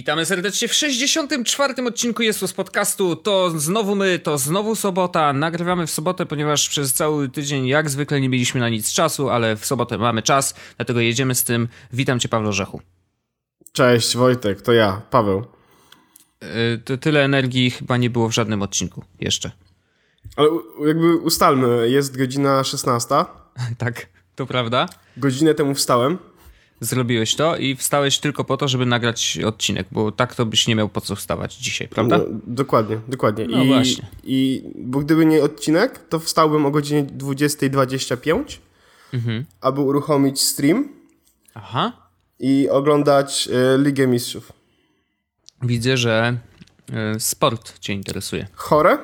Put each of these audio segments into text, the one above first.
Witamy serdecznie w 64. odcinku Jesus Podcastu. To znowu my, to znowu sobota. Nagrywamy w sobotę, ponieważ przez cały tydzień jak zwykle nie mieliśmy na nic czasu, ale w sobotę mamy czas, dlatego jedziemy z tym. Witam cię, Paweł Rzechu. Cześć Wojtek, to ja, Paweł. Yy, to tyle energii chyba nie było w żadnym odcinku jeszcze. Ale jakby ustalmy, jest godzina 16. tak, to prawda. Godzinę temu wstałem zrobiłeś to i wstałeś tylko po to, żeby nagrać odcinek, bo tak to byś nie miał po co wstawać dzisiaj, prawda? No, dokładnie, dokładnie. No I, właśnie. I, bo gdyby nie odcinek, to wstałbym o godzinie 20.25, mhm. aby uruchomić stream Aha. i oglądać y, Ligę Mistrzów. Widzę, że y, sport cię interesuje. Chore,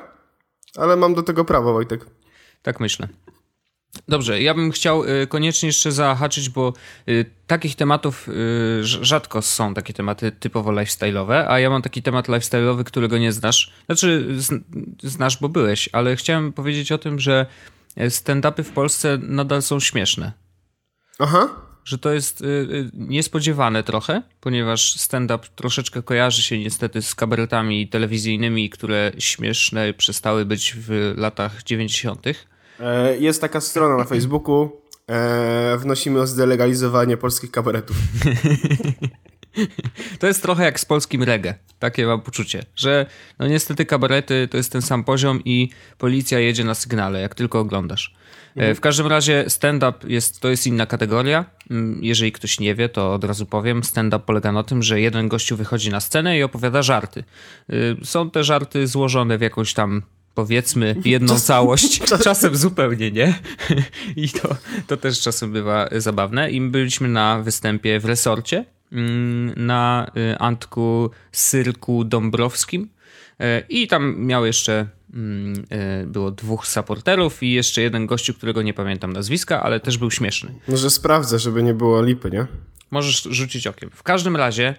ale mam do tego prawo, Wojtek. Tak myślę. Dobrze, ja bym chciał y, koniecznie jeszcze zahaczyć, bo y, takich tematów y, rzadko są takie tematy typowo lifestyle'owe, a ja mam taki temat lifestyle'owy, którego nie znasz. Znaczy, znasz, bo byłeś, ale chciałem powiedzieć o tym, że stand-upy w Polsce nadal są śmieszne. Aha. Że to jest niespodziewane trochę, ponieważ stand-up troszeczkę kojarzy się niestety z kabaretami telewizyjnymi, które śmieszne przestały być w latach 90 E, jest taka strona na Facebooku. E, wnosimy o zdelegalizowanie polskich kabaretów. To jest trochę jak z polskim reggae. Takie mam poczucie, że no niestety kabarety to jest ten sam poziom i policja jedzie na sygnale, jak tylko oglądasz. E, mhm. W każdym razie stand-up jest, to jest inna kategoria. Mm, jeżeli ktoś nie wie, to od razu powiem. Stand-up polega na tym, że jeden gościu wychodzi na scenę i opowiada żarty. Są te żarty złożone w jakąś tam powiedzmy jedną Czas... całość, czasem zupełnie nie. I to, to też czasem bywa zabawne. I byliśmy na występie w resorcie mm, na y, Antku Syrku Dąbrowskim e, i tam miał jeszcze mm, było dwóch supporterów i jeszcze jeden gościu, którego nie pamiętam nazwiska, ale też był śmieszny. Może sprawdzę, żeby nie było lipy, nie? Możesz rzucić okiem. W każdym razie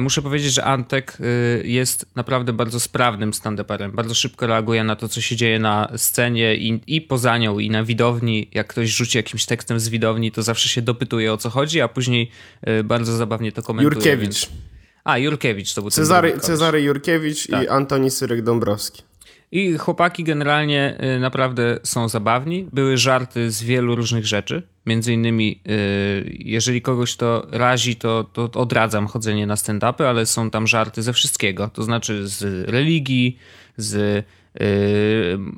muszę powiedzieć, że Antek e, jest naprawdę bardzo sprawnym stand-uperem. Bardzo szybko reaguje na to, co się dzieje na scenie i, i poza nią, i na widowni. Jak ktoś rzuci jakimś tekstem z widowni, to zawsze się dopytuje o co chodzi, a później e, bardzo zabawnie to komentuje. Jurkiewicz. Więc... A, Jurkiewicz to był Cezary, Cezary Jurkiewicz tak. i Antoni Syrek-Dąbrowski. I chłopaki generalnie y, naprawdę są zabawni. Były żarty z wielu różnych rzeczy. Między innymi, y, jeżeli kogoś to razi, to, to odradzam chodzenie na stand-upy, ale są tam żarty ze wszystkiego. To znaczy z religii, z y,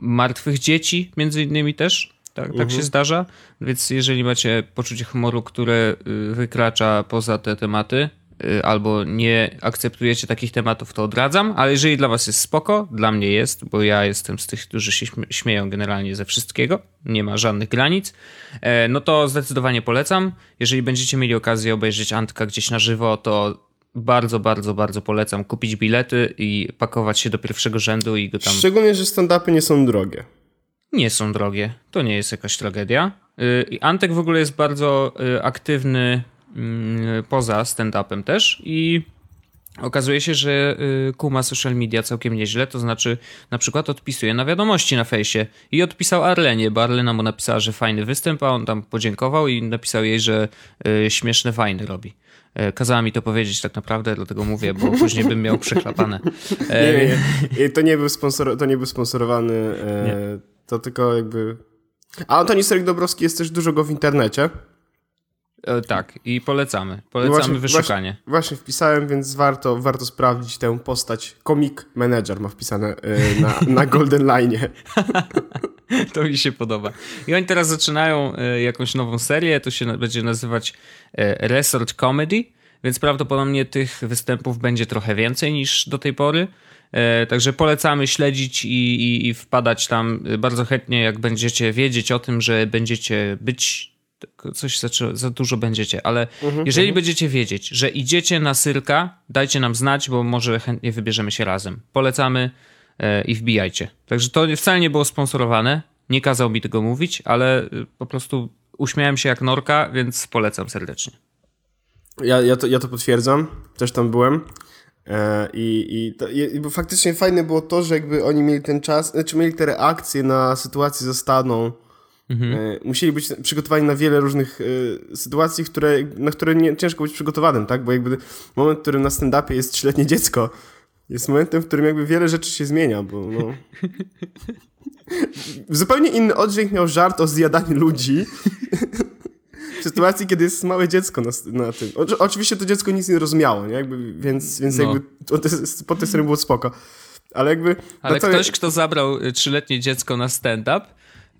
martwych dzieci, między innymi też. Tak, tak mhm. się zdarza. Więc jeżeli macie poczucie humoru, które wykracza poza te tematy, albo nie akceptujecie takich tematów, to odradzam, ale jeżeli dla was jest spoko, dla mnie jest, bo ja jestem z tych, którzy się śmieją generalnie ze wszystkiego, nie ma żadnych granic, e, no to zdecydowanie polecam. Jeżeli będziecie mieli okazję obejrzeć Antka gdzieś na żywo, to bardzo, bardzo, bardzo polecam kupić bilety i pakować się do pierwszego rzędu i go tam... Szczególnie, że stand-upy nie są drogie. Nie są drogie. To nie jest jakaś tragedia. Y, Antek w ogóle jest bardzo y, aktywny poza stand-upem też i okazuje się, że y, kuma social media całkiem nieźle, to znaczy na przykład odpisuje na wiadomości na fejsie i odpisał Arlenie, bo Arlena mu napisała, że fajny występ, a on tam podziękował i napisał jej, że y, śmieszne fajny robi. E, kazała mi to powiedzieć tak naprawdę, dlatego mówię, bo później bym miał przechlapane. E, nie, nie, to nie był, sponsor, to nie był sponsorowany, e, nie. to tylko jakby... A Antoni Serek-Dobrowski jest też dużo go w internecie. E, tak, i polecamy. Polecamy właśnie, wyszukanie. Właśnie, właśnie, wpisałem, więc warto, warto sprawdzić tę postać. Comic Manager ma wpisane y, na, na Golden Line. to mi się podoba. I oni teraz zaczynają y, jakąś nową serię, to się będzie nazywać y, Resort Comedy, więc prawdopodobnie tych występów będzie trochę więcej niż do tej pory. Także polecamy śledzić i, i, i wpadać tam bardzo chętnie, jak będziecie wiedzieć o tym, że będziecie być coś za, za dużo będziecie, ale mhm, jeżeli mhm. będziecie wiedzieć, że idziecie na Syrka, dajcie nam znać, bo może chętnie wybierzemy się razem. Polecamy e, i wbijajcie. Także to wcale nie było sponsorowane, nie kazał mi tego mówić, ale e, po prostu uśmiałem się jak norka, więc polecam serdecznie. Ja, ja, to, ja to potwierdzam, też tam byłem. E, I, i, to, i, bo faktycznie fajne było to, że jakby oni mieli ten czas, znaczy mieli te reakcje na sytuację ze Staną, Mhm. E, musieli być przygotowani na wiele różnych e, sytuacji, które, na które nie, ciężko być przygotowanym, tak? Bo jakby moment, w którym na stand-upie jest trzyletnie dziecko, jest momentem, w którym jakby wiele rzeczy się zmienia, bo no... Zupełnie inny oddźwięk miał żart o zjadaniu ludzi w sytuacji, kiedy jest małe dziecko na, na tym. O, oczywiście to dziecko nic nie rozumiało, nie? Jakby, więc, więc no. jakby po tej stronie było spoko. Ale jakby... Ale ktoś, kto zabrał y, trzyletnie dziecko na stand-up,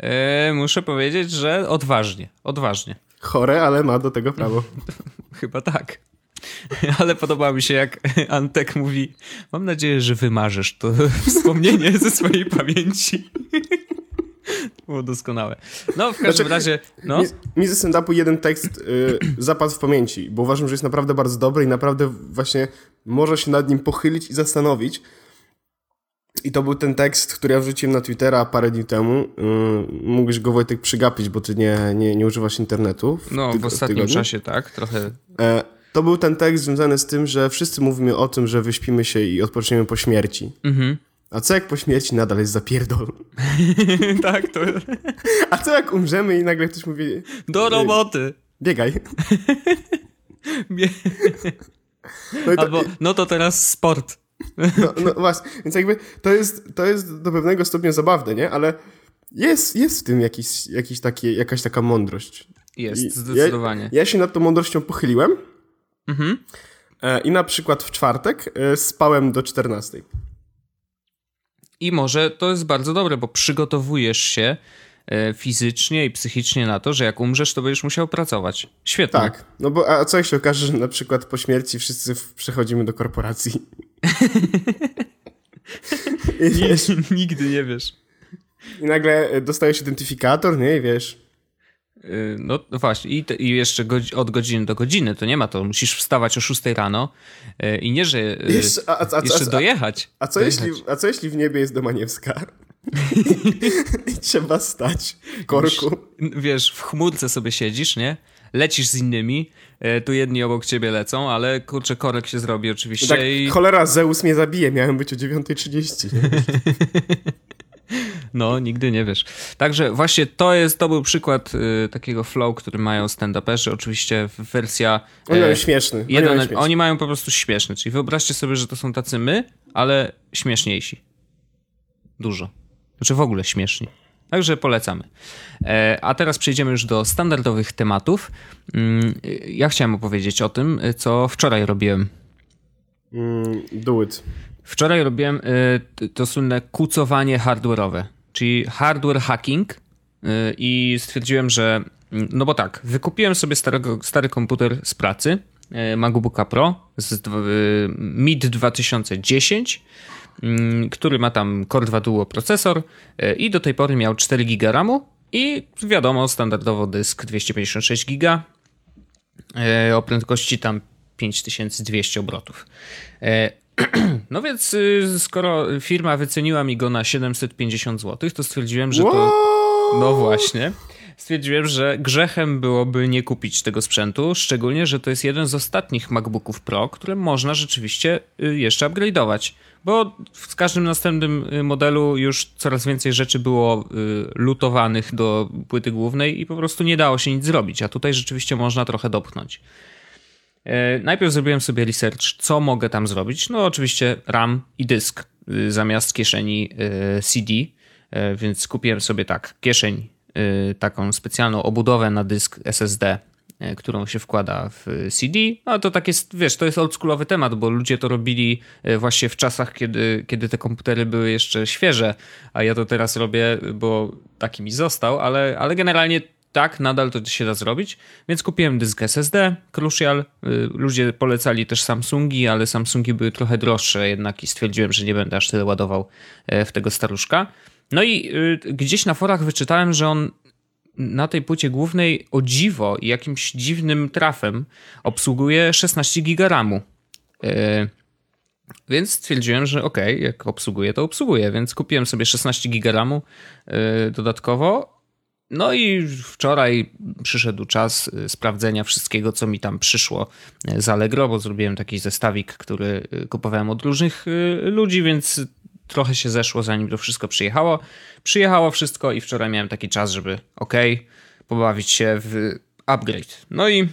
yy, muszę powiedzieć, że odważnie, odważnie. Chore, ale ma do tego prawo. Chyba tak. Ale podoba mi się, jak Antek mówi: Mam nadzieję, że wymarzysz to wspomnienie ze swojej pamięci. Było doskonałe. No, w każdym znaczy, razie. No. Mi, mi ze stand-upu jeden tekst y, zapadł w pamięci, bo uważam, że jest naprawdę bardzo dobry i naprawdę właśnie można się nad nim pochylić i zastanowić. I to był ten tekst, który ja wrzuciłem na Twittera parę dni temu. Yy, mógłbyś go Wojtek przygapić, bo ty nie, nie, nie używasz internetu. W no, w ostatnim w czasie tak, trochę. E, to był ten tekst związany z tym, że wszyscy mówimy o tym, że wyśpimy się i odpoczniemy po śmierci. Mhm. A co jak po śmierci nadal jest zapierdol? tak, to... A co jak umrzemy i nagle ktoś mówi... Do roboty! Biegaj. no, to... Albo, no to teraz sport. No, no, właśnie, więc jakby to jest, to jest do pewnego stopnia zabawne, nie? Ale jest, jest w tym jakiś, jakiś taki, jakaś taka mądrość. Jest, I zdecydowanie. Ja, ja, się nad tą mądrością pochyliłem mhm. E, i na przykład w czwartek e, spałem do 14. I może to jest bardzo dobre, bo przygotowujesz się e, fizycznie i psychicznie na to, że jak umrzesz, to będziesz musiał pracować. Świetnie. Tak, no bo a co się okaże, że na przykład po śmierci wszyscy przechodzimy do korporacji? Wiesz, Nigdy nie wiesz. I nagle dostajesz identyfikator, nie? I wiesz... Y, no, no właśnie, i, te, i jeszcze od godziny do godziny, to nie ma to. Musisz wstawać o 6 rano y, i nie, że y, jeszcze, a, a, jeszcze a, dojechać. A co, dojechać. Jeśli, a co jeśli w niebie jest Domaniewska? I trzeba stać w korku. Wiesz, w chmurce sobie siedzisz, nie? Lecisz z innymi, tu jedni obok ciebie lecą, ale kurczę, korek się zrobi oczywiście. Tak, i... cholera, Zeus mnie zabije, miałem być o 9.30. No, nigdy nie wiesz. Także właśnie to jest, to był przykład y, takiego flow, który mają stand-uperzy. Oczywiście wersja... Oni mają e, śmieszny. Jeden, oni, mają śmieszny. oni mają po prostu śmieszny. Czyli wyobraźcie sobie, że to są tacy my, ale śmieszniejsi. Dużo. Znaczy w ogóle śmieszni. Także polecamy. E, a teraz przejdziemy już do standardowych tematów. Mm, ja chciałem opowiedzieć o tym, co wczoraj robiłem. Mm, do it. Wczoraj robiłem y, to słynne kucowanie hardware'owe, czyli hardware hacking y, i stwierdziłem, że mm, no bo tak, wykupiłem sobie starego, stary komputer z pracy, MacBooka Pro z MID 2010, mm, który ma tam Core 2 Duo procesor i do tej pory miał 4 GB RAMu i wiadomo, standardowo dysk 256 GB o prędkości tam 5200 obrotów. No więc y, skoro firma wyceniła mi go na 750 zł, to stwierdziłem, że to... No właśnie. Stwierdziłem, że grzechem byłoby nie kupić tego sprzętu, szczególnie, że to jest jeden z ostatnich MacBooków Pro, które można rzeczywiście y, jeszcze upgrade'ować. Bo w każdym następnym y, modelu już coraz więcej rzeczy było lutowanych do płyty głównej i po prostu nie dało się nic zrobić, a tutaj rzeczywiście można trochę dopchnąć. E, najpierw zrobiłem sobie research, co mogę tam zrobić. No, oczywiście RAM i dysk y, zamiast kieszeni y, CD, e, więc kupiłem sobie tak, kieszeń, y, taką specjalną obudowę na dysk SSD, e, którą się wkłada w CD. No to tak jest, wiesz, to jest oldschoolowy temat, bo ludzie to robili właśnie w czasach, kiedy, kiedy te komputery były jeszcze świeże, a ja to teraz robię, bo taki mi został, ale, ale generalnie tak, nadal to się da zrobić, więc kupiłem dysk SSD, Crucial. Y, ludzie polecali też Samsungi, ale Samsungi były trochę droższe jednak i stwierdziłem, że nie będę aż tyle ładował w tego staruszka. No i y, gdzieś na forach wyczytałem, że on na tej płycie głównej o dziwo i jakimś dziwnym trafem obsługuje 16 GB RAMu. E, więc stwierdziłem, że ok, jak obsługuje, to obsługuje, więc kupiłem sobie 16 GB RAMu e, dodatkowo no i wczoraj przyszedł czas y, sprawdzenia wszystkiego, co mi tam przyszło y, z Allegro, bo zrobiłem taki zestawik, który y, kupowałem od różnych ludzi, więc trochę się zeszło, zanim to wszystko przyjechało. Przyjechało wszystko i wczoraj miałem taki czas, żeby ok, pobawić się w upgrade. No i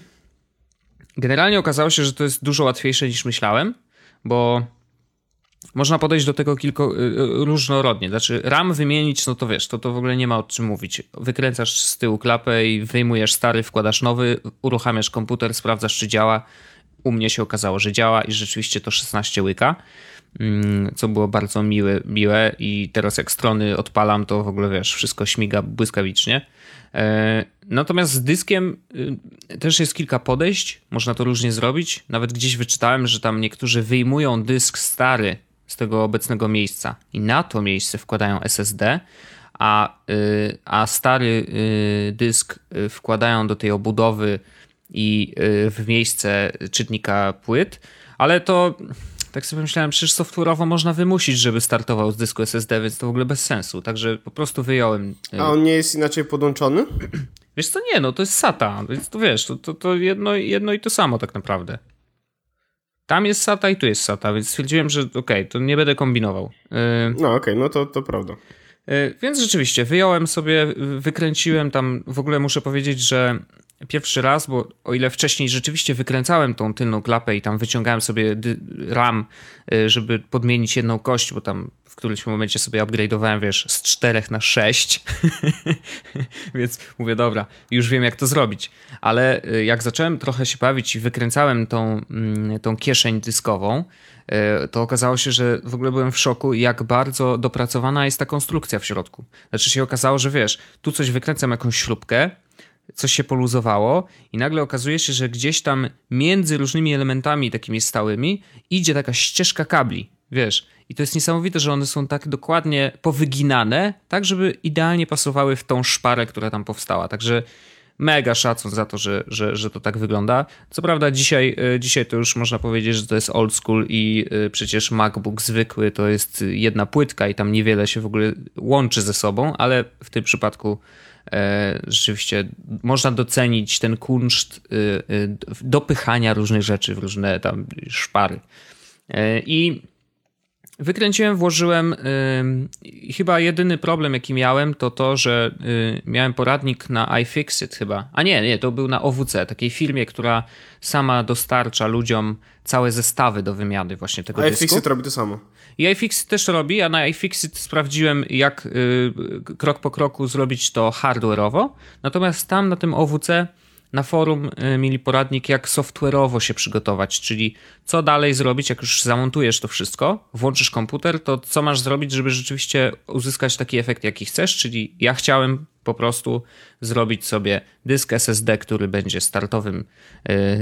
generalnie okazało się, że to jest dużo łatwiejsze niż myślałem, bo można podejść do tego kilku y, y, różnorodnie. Znaczy, RAM wymienić, no to wiesz, to, to w ogóle nie ma o czym mówić. Wykręcasz z tyłu klapę i wyjmujesz stary, wkładasz nowy, uruchamiasz komputer, sprawdzasz, czy działa. U mnie się okazało, że działa i rzeczywiście to 16 łyka, co było bardzo miłe, miłe i teraz jak strony odpalam, to w ogóle wiesz, wszystko śmiga błyskawicznie. E, natomiast z dyskiem y, też jest kilka podejść, można to różnie zrobić. Nawet gdzieś wyczytałem, że tam niektórzy wyjmują dysk stary z tego obecnego miejsca i na to miejsce wkładają SSD, a, y, a stary y, dysk wkładają do tej obudowy i w miejsce czytnika płyt, ale to tak sobie myślałem, przecież software'owo można wymusić, żeby startował z dysku SSD, więc to w ogóle bez sensu. Także po prostu wyjąłem. A on nie jest inaczej podłączony? Wiesz co, nie, no to jest SATA, więc to wiesz, to, to, to jedno, jedno i to samo tak naprawdę. Tam jest SATA i tu jest SATA, więc stwierdziłem, że okej, okay, to nie będę kombinował. Y, no okej, okay, no to, to prawda. Y, więc rzeczywiście, wyjąłem sobie, wykręciłem tam, w ogóle muszę powiedzieć, że pierwszy raz, bo o ile wcześniej rzeczywiście wykręcałem tą tylną klapę i tam wyciągałem sobie RAM, y, żeby podmienić jedną kość, bo tam w którymś momencie sobie upgrade'owałem, wiesz, z 4 na 6. Więc mówię, dobra, już wiem jak to zrobić. Ale y, jak zacząłem trochę się bawić i wykręcałem tą, mm, tą kieszeń dyskową, y, to okazało się, że w ogóle byłem w szoku, jak bardzo dopracowana jest ta konstrukcja w środku. Znaczy się okazało, że wiesz, tu coś wykręcam jakąś śrubkę, coś się poluzowało i nagle okazuje się, że gdzieś tam między różnymi elementami takimi stałymi idzie taka ścieżka kabli, wiesz. I to jest niesamowite, że one są tak dokładnie powyginane, tak żeby idealnie pasowały w tą szparę, która tam powstała. Także mega szacun za to, że, że, że to tak wygląda. Co prawda dzisiaj, e, dzisiaj to już można powiedzieć, że to jest old school i e, przecież MacBook zwykły to jest jedna płytka i tam niewiele się w ogóle łączy ze sobą, ale w tym przypadku rzeczywiście można docenić ten kunszt y, y, dopychania różnych rzeczy w różne tam szpary. E, I wykręciłem, włożyłem. I chyba jedyny problem, jaki miałem, to to, że y, miałem poradnik na iFixit chyba. A nie, nie, to był na OWC, takiej firmie, która sama dostarcza ludziom całe zestawy do wymiany właśnie tego dysku. iFixit robi to samo. I iFixit też robi, a na iFixit sprawdziłem, jak y, krok po kroku zrobić to hardware'owo. Natomiast tam na tym OWC na forum y, mieli poradnik, jak software'owo się przygotować, czyli co dalej zrobić, jak już zamontujesz to wszystko, włączysz komputer, to co masz zrobić, żeby rzeczywiście uzyskać taki efekt, jaki chcesz, czyli ja chciałem po prostu zrobić sobie dysk SSD, który będzie startowym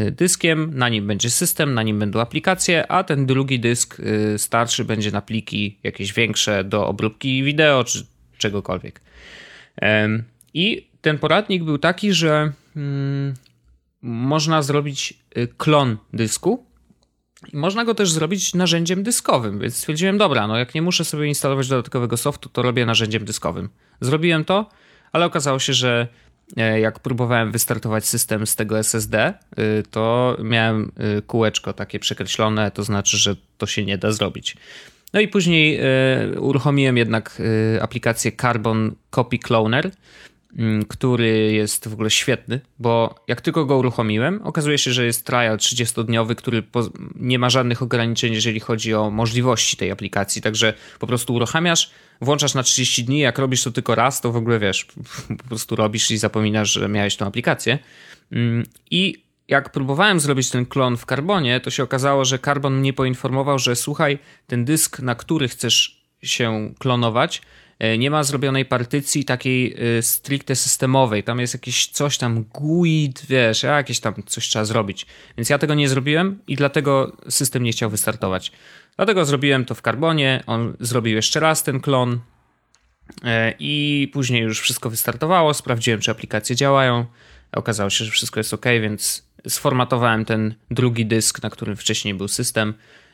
y, dyskiem, na nim będzie system, na nim będą aplikacje, a ten drugi dysk y, starszy będzie na pliki jakieś większe do obróbki wideo czy czegokolwiek. I ten poradnik był taki, że hmm, można zrobić y, klon dysku, i można go też zrobić narzędziem dyskowym, więc stwierdziłem, dobra, no jak nie muszę sobie instalować dodatkowego softu, to robię narzędziem dyskowym. Zrobiłem to, ale okazało się, że e, jak próbowałem wystartować system z tego SSD, y, to miałem y, kółeczko takie przekreślone, to znaczy, że to się nie da zrobić. No i później e, uruchomiłem jednak aplikację Carbon Copy Cloner, który jest w ogóle świetny, bo jak tylko go uruchomiłem, okazuje się, że jest trial 30-dniowy, który nie ma żadnych ograniczeń, jeżeli chodzi o możliwości tej aplikacji. Także po prostu uruchamiasz, włączasz na 30 dni, jak robisz to tylko raz, to w ogóle wiesz, po prostu robisz i zapominasz, że miałeś tą aplikację. Mm, I jak próbowałem zrobić ten klon w Carbonie, to się okazało, że Carbon mnie poinformował, że słuchaj, ten dysk, na który chcesz się klonować, nie ma zrobionej partycji takiej e, stricte systemowej. Tam jest jakieś coś tam GUID, wiesz, jakieś tam coś trzeba zrobić. Więc ja tego nie zrobiłem i dlatego system nie chciał wystartować. Dlatego zrobiłem to w Carbonie. On zrobił jeszcze raz ten klon e, i później już wszystko wystartowało. Sprawdziłem, czy aplikacje działają. Okazało się, że wszystko jest ok, więc sformatowałem ten drugi dysk, na którym wcześniej był system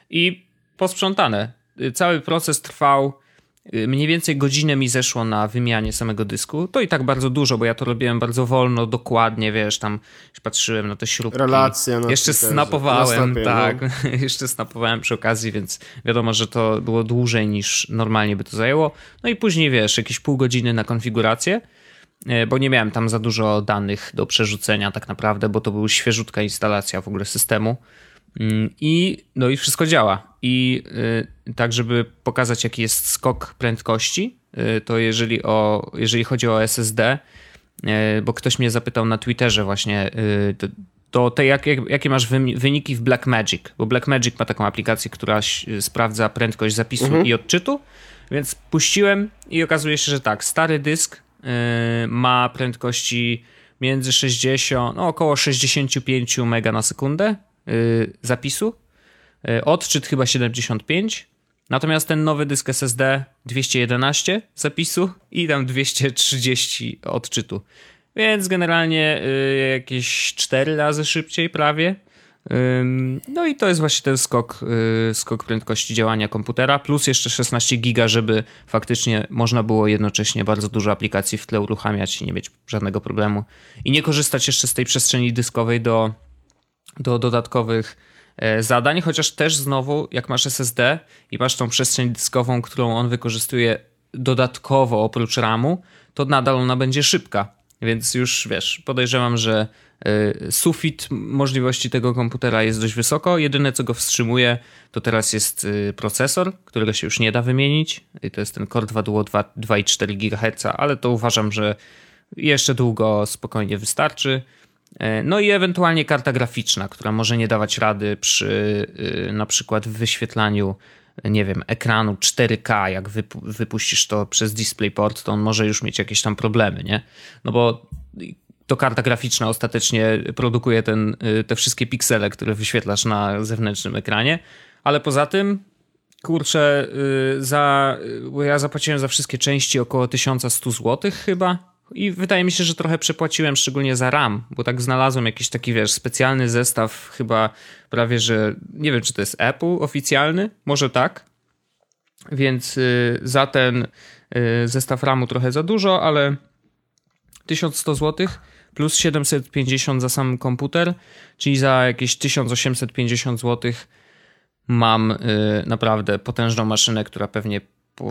i posprzątane. Cały proces trwał mniej więcej godzinę mi zeszło na wymianie samego dysku. To i tak bardzo dużo, bo ja to robiłem bardzo wolno, dokładnie, wiesz, tam patrzyłem na te śrubki. Relacje. Na Jeszcze snapowałem, Na snapie, tak. No. Jeszcze snapowałem przy okazji, więc wiadomo, że to było dłużej niż normalnie by to zajęło. No i później, wiesz, jakieś pół godziny na konfigurację, y, bo nie miałem tam za dużo danych do przerzucenia tak naprawdę, bo to była świeżutka instalacja w ogóle systemu. Mm, I, no i wszystko działa. I y, tak, żeby pokazać, jaki jest skok prędkości, y, to jeżeli, o, jeżeli chodzi o SSD, y, bo ktoś mnie zapytał na Twitterze właśnie, y, to, to te jak, jak, jakie masz wyniki w Blackmagic? Bo Blackmagic ma taką aplikację, która sprawdza prędkość zapisu i odczytu, więc puściłem i okazuje się, że tak, stary dysk y, ma prędkości między 60, no około 65 mega na sekundę zapisu. Y, Odczyt chyba 75. Natomiast ten nowy dysk SSD 211 zapisu i tam 230 odczytu. Więc generalnie y, jakieś 4 razy szybciej prawie. No i to jest właśnie ten skok, y, skok prędkości działania komputera, plus jeszcze 16 giga, żeby faktycznie można było jednocześnie bardzo dużo aplikacji w tle uruchamiać i nie mieć żadnego problemu. I nie korzystać jeszcze z tej przestrzeni dyskowej do, do dodatkowych e, zadań, chociaż też znowu, jak masz SSD i masz tą przestrzeń dyskową, którą on wykorzystuje dodatkowo oprócz RAMu, to nadal ona będzie szybka. Więc już wiesz, podejrzewam, że e, sufit możliwości tego komputera jest dość wysoko. Jedyne, co go wstrzymuje, to teraz jest e, procesor, którego się już nie da wymienić. I to jest ten Core 2 Duo 2 2,4 GHz, ale to uważam, że jeszcze długo spokojnie wystarczy. E, No i ewentualnie karta graficzna, która może nie dawać rady przy y, na przykład wyświetlaniu, nie wiem, ekranu 4K, jak wypu- wypuścisz to przez DisplayPort, to on może już mieć jakieś tam problemy, nie? No bo to karta graficzna ostatecznie produkuje ten, y, te wszystkie piksele, które wyświetlasz na zewnętrznym ekranie, ale poza tym kurczę, y, za, bo ja zapłaciłem za wszystkie części około 1100 zł chyba. I wydaje mi się, że trochę przepłaciłem, szczególnie za RAM, bo tak znalazłem jakiś taki, wiesz, specjalny zestaw, chyba prawie, że nie wiem, czy to jest Apple oficjalny, może tak. Więc y, za ten y, zestaw RAMu trochę za dużo, ale 1100 zł plus 750 za sam komputer, czyli za jakieś 1850 zł mam y, naprawdę potężną maszynę, która pewnie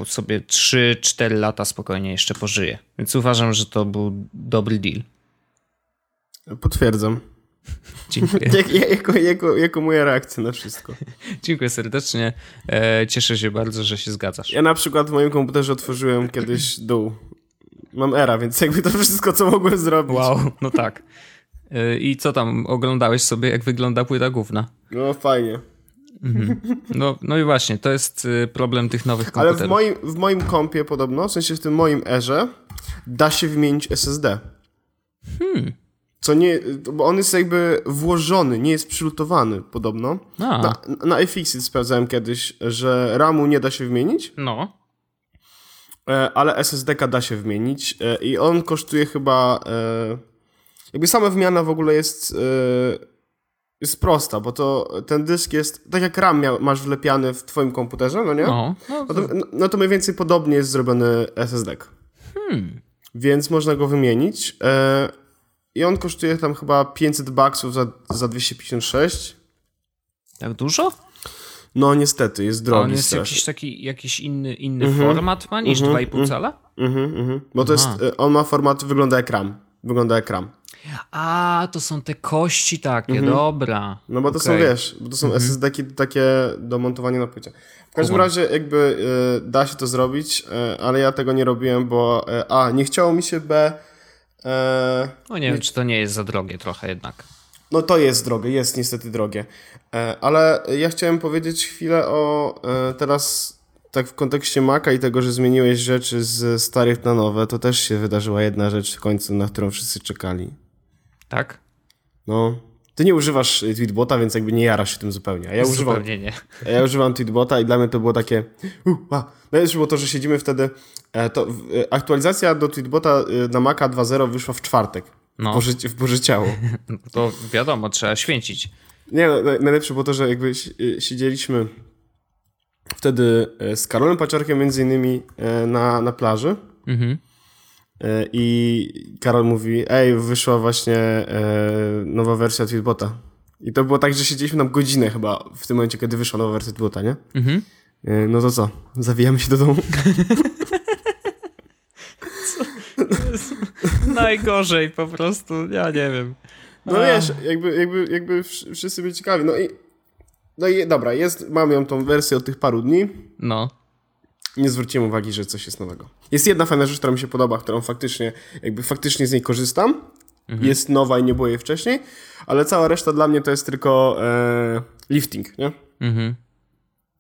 sobie 3-4 lata spokojnie jeszcze pożyje. Więc uważam, że to był dobry deal. Potwierdzam. Dziękuję. Jak, jako, jako, jako moja reakcja na wszystko. Dziękuję serdecznie. E, cieszę się bardzo, że się zgadzasz. Ja na przykład w moim komputerze otworzyłem kiedyś dół. Mam era, więc jakby to wszystko, co mogłem zrobić. Wow, no tak. E, I co tam, oglądałeś sobie, jak wygląda płyta główna? No fajnie. No, no i właśnie, to jest y, problem tych nowych Ale komputerów. w moim, w moim kompie podobno, w sensie w tym moim erze, da się wymienić SSD. Hmm. Co nie, bo on jest jakby włożony, nie jest przylutowany podobno. A, Na, na iFixit sprawdzałem kiedyś, że RAMu nie da się wymienić, no. e, ale SSD-ka da się wymienić e, i on kosztuje chyba... e, Jakby sama wymiana w ogóle jest, jest prosta, bo to ten dysk jest, tak jak RAM miał, masz wlepiany w twoim komputerze, no nie? No, no, No to, no- no to mniej więcej podobnie jest zrobiony SSD. hmm. Więc można go wymienić. E, I on kosztuje tam chyba 500 baksów za, za 256. Tak dużo? No niestety, jest A drogi on jest strasznie. jakiś taki, jakiś inny, inny format ma niż 2,5 cala? Mhm, mhm. Bo to jest, Aha. e, on ma format, wygląda jak RAM. Wygląda jak RAM. A, to są te kości takie, dobra. No bo to są, wiesz, bo to są SSD-ki takie do montowania na płycie. W każdym Kumam. razie jakby e, da się to zrobić, e, ale ja tego nie robiłem, bo e, a, nie chciało mi się, b, No nie wiem, czy to nie jest za drogie trochę jednak. No to jest drogie, jest niestety drogie. Ale ja chciałem powiedzieć chwilę o teraz tak w kontekście Maca i tego, że zmieniłeś rzeczy z starych na nowe, to też się wydarzyła jedna rzecz w końcu, na którą wszyscy czekali. Tak? No, ty nie używasz y, Tweetbota, więc jakby nie jarasz się tym zupełnie. A ja używam, Zupełnie nie. a ja używam Tweetbota i dla mnie to było takie uh, a. Najlepsze było to, że siedzimy wtedy, e, to e, aktualizacja do Tweetbota y, na Maca 2.0 wyszła w czwartek. No. W, Boże, w Boże Ciało. No To wiadomo, trzeba święcić. Nie, no, naj- najlepsze było to, że jakby si- siedzieliśmy wtedy e, z Karolem Paciorkiem między innymi e, na, na plaży. Mhm. E, I Karol mówi, ej, wyszła właśnie e, nowa wersja Tweetbota. I to było tak, że siedzieliśmy tam godzinę chyba w tym momencie, kiedy wyszła nowa wersja Tweetbota, nie? Mhm. E, no to co? Zawijamy się do domu. Najgorzej po prostu, ja nie wiem. No wiesz, jakby, jakby, jakby wsz- wszyscy byli ciekawi. No i, no i dobra, jest, mam ją tą wersję od tych paru dni. No. Nie zwróciłem uwagi, że coś jest nowego. Jest jedna fajna rzecz, która mi się podoba, którą faktycznie, jakby faktycznie z niej korzystam. Jest nowa i nie było jej wcześniej, ale cała reszta dla mnie to jest tylko e, lifting, nie? Mhm.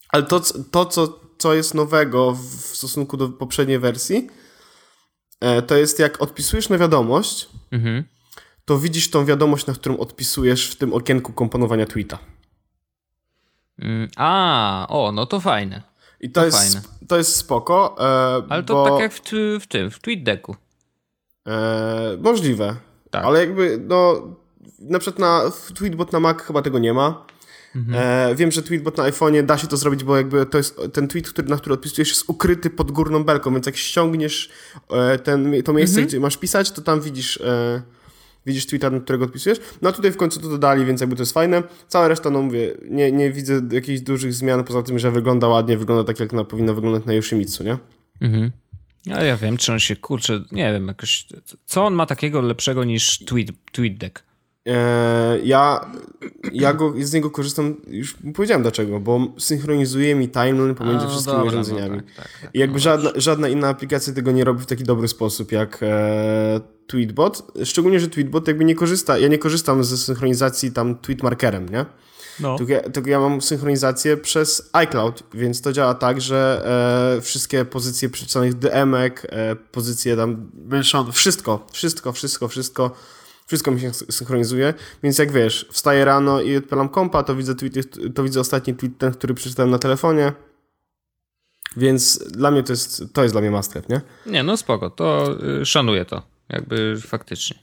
Ale to, to co, co jest nowego w w stosunku do poprzedniej wersji, e, to jest jak odpisujesz na wiadomość, Mhm. to widzisz tą wiadomość, na którą odpisujesz w tym okienku komponowania tweeta. Mm, A, o, no to fajne. I to, To jest, fajne. to jest spoko. E, Ale to bo, tak jak w, w tym, w TweetDecku. E, możliwe. Tak. Ale jakby, no, na przykład na w Tweetbot na Mac chyba tego nie ma. E, wiem, że Tweetbot na iPhone'ie da się to zrobić, bo jakby to jest ten tweet, który, na który odpisujesz jest ukryty pod górną belką, więc jak ściągniesz e, ten, to miejsce, gdzie masz pisać, to tam widzisz e, widzisz tweeta, na którego odpisujesz. No a tutaj w końcu to dodali, więc jakby to jest fajne. Cała reszta, no mówię, nie, nie widzę jakichś dużych zmian, poza tym, że wygląda ładnie, wygląda tak, jak na, powinno wyglądać na Yoshimitsu, nie? Mhm. A ja wiem, czy on się kurczę, nie wiem, jakoś. Co on ma takiego lepszego niż tweet, TweetDeck? E, ja, ja go, z niego korzystam, już powiedziałem dlaczego, bo synchronizuje mi timeline pomiędzy no wszystkimi dobra, no urządzeniami. tak, tak, tak. I jakby No żadna, żadna inna aplikacja tego nie robi w taki dobry sposób jak e, Tweetbot. Szczególnie, że Tweetbot jakby nie korzysta, ja nie korzystam ze synchronizacji tam tweetmarkerem, nie? No. Tylko ja, tylko ja mam synchronizację przez iCloud, więc to działa tak, że e, wszystkie pozycje przeczytanych DM-ek, e, pozycje tam mention, wszystko, wszystko, wszystko, wszystko, wszystko mi się synchronizuje, więc jak wiesz, wstaję rano i odpalam kompa, to widzę, tweety, to widzę ostatni tweet, ten, który przeczytałem na telefonie, więc dla mnie to jest, to jest dla mnie must have, nie? Nie, no spoko, to y, szanuję to. Jakby faktycznie.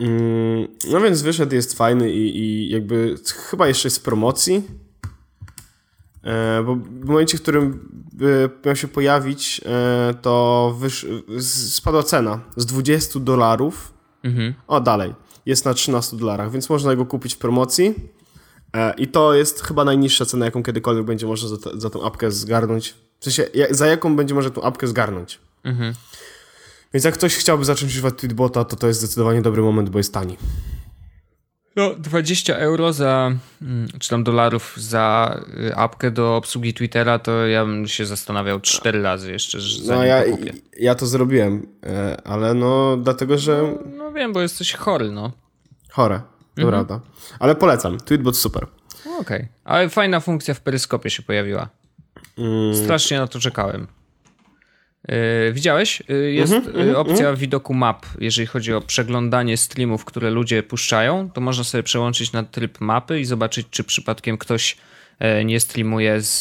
Mm, No więc wyszedł, jest fajny i, i jakby chyba jeszcze jest w promocji. E, bo w momencie, w którym by miał się pojawić, e, to wysz, spadła cena z 20 dolarów. Mhm. O, dalej. Jest na 13 dolarach, więc można go kupić w promocji. E, I to jest chyba najniższa cena, jaką kiedykolwiek będzie można za, za tą apkę zgarnąć. W sensie, za jaką będzie można tą apkę zgarnąć. Mhm. Więc jak ktoś chciałby zacząć używać Tweetbota, to to jest zdecydowanie dobry moment, bo jest tani. No, 20 euro za, mm, czy tam dolarów za y, apkę do obsługi Twittera, to ja bym się zastanawiał cztery razy jeszcze, że No ja, to kupię. ja to zrobiłem, e, ale no dlatego, że No wiem, bo jesteś chory, no. chore, to Mhm. prawda. Ale polecam, Tweetbot super. No, Okej, ale fajna funkcja w peryskopie się pojawiła. Mm. Strasznie na to czekałem. Yy, widziałeś? Yy, jest Mhm, yy, opcja widoku map, jeżeli chodzi o przeglądanie streamów, które ludzie puszczają, to można sobie przełączyć na tryb mapy i zobaczyć, czy przypadkiem ktoś e, nie streamuje z,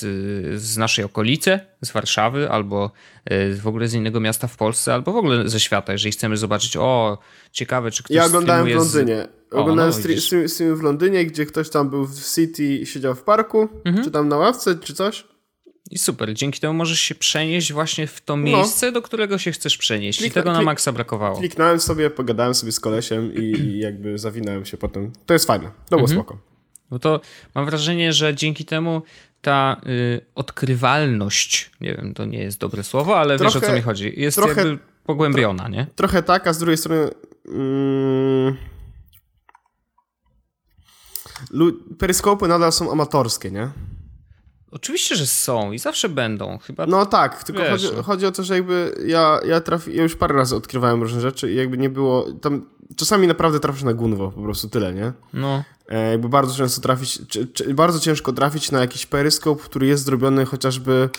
z naszej okolicy, z Warszawy, albo e, w ogóle z innego miasta w Polsce, albo w ogóle ze świata, jeżeli chcemy zobaczyć, o, ciekawe, czy ktoś Ja oglądałem w streamuje z- Londynie. O, Oglądałem no stre- widzisz. stream, stream w Londynie, gdzie ktoś tam był w City i siedział w parku, Mhm. czy tam na ławce, czy coś. I super, dzięki temu możesz się przenieść właśnie w to miejsce, do którego się chcesz przenieść. I Kliknę- tego na klik- maksa brakowało. Kliknąłem sobie, pogadałem sobie z kolesiem i, i jakby zawinąłem się potem. To jest fajne, to było Mhm. spoko. Bo to mam wrażenie, że dzięki temu ta y, odkrywalność, nie wiem, to nie jest dobre słowo, ale wiesz o Trochę- co mi chodzi, jest trochę- jakby pogłębiona, nie? Trochę tak, a z drugiej strony... Mm, peryskopy nadal są amatorskie, nie? Oczywiście, że są i zawsze będą. Chyba No tak, tylko chodzi, no. chodzi o to, że jakby ja, ja, trafi, ja już parę razy odkrywałem różne rzeczy i jakby nie było, tam czasami naprawdę trafisz na gunwo, po prostu tyle, nie? no, E, jakby bardzo często trafić, czy, czy, bardzo ciężko trafić na jakiś peryskop, który jest zrobiony chociażby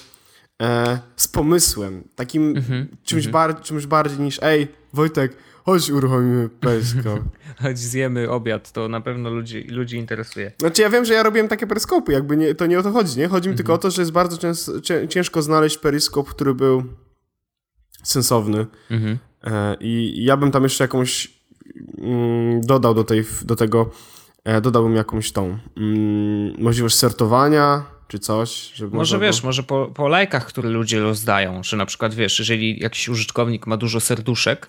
e, z pomysłem, takim Mhm, czymś, bar, czymś bardziej niż ej, Wojtek, chodź uruchomimy peryskop. choć zjemy obiad, to na pewno ludzi, ludzi interesuje. Znaczy ja wiem, że ja robiłem takie peryskopy, jakby nie, to nie o to chodzi, nie? Chodzi mi tylko Mhm. o to, że jest bardzo często, ciężko znaleźć peryskop, który był sensowny. Mhm. E, I ja bym tam jeszcze jakąś mm, dodał do, tej, do tego, e, dodałbym jakąś tą mm, możliwość sortowania, czy coś. Żeby może wiesz, było... może po, po lajkach, które ludzie rozdają, że na przykład wiesz, jeżeli jakiś użytkownik ma dużo serduszek,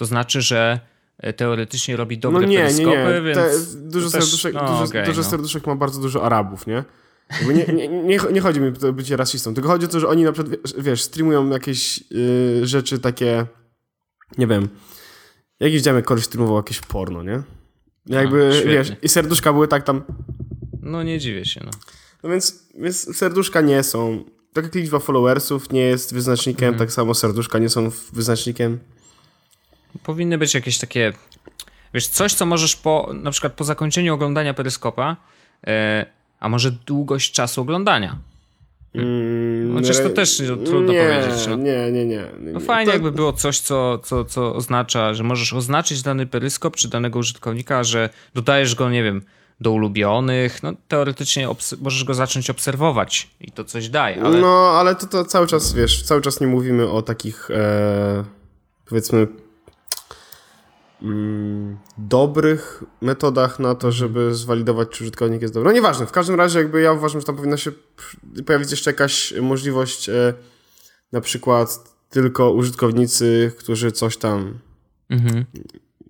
to znaczy, że e, teoretycznie robi dobre No nie, nie, peryskopy, nie. więc Te, dużo, też- serduszek, no, dużo, okej, dużo no. serduszek ma bardzo dużo Arabów, nie? Jakby nie, nie, nie, nie chodzi mi o bycie rasistą, tylko chodzi o to, że oni na przykład, wiesz, streamują jakieś y, rzeczy takie, nie wiem, jak widziałem, jak koleś streamował jakieś porno, nie? Jakby, świetnie. wiesz, i serduszka były tak tam, No nie dziwię się, no. no więc, więc serduszka nie są, tak jak liczba followersów nie jest wyznacznikiem, Mhm. tak samo serduszka nie są wyznacznikiem. Powinny być jakieś takie, wiesz, coś, co możesz po, na przykład po zakończeniu oglądania peryskopa, e, a może długość czasu oglądania. Mm, Chociaż to re- też trudno nie, powiedzieć, no. Nie, nie, nie. No fajnie jakby było coś, co, co, co oznacza, że możesz oznaczyć dany peryskop czy danego użytkownika, że dodajesz go, nie wiem, do ulubionych, no teoretycznie możesz go zacząć obserwować i to coś daje, ale No, ale to, to cały czas, wiesz, cały czas nie mówimy o takich, e, powiedzmy, dobrych metodach na to, żeby zwalidować, czy użytkownik jest dobry. No nieważne, w każdym razie jakby ja uważam, że tam powinna się pojawić jeszcze jakaś możliwość, e, na przykład tylko użytkownicy, którzy coś tam, mhm.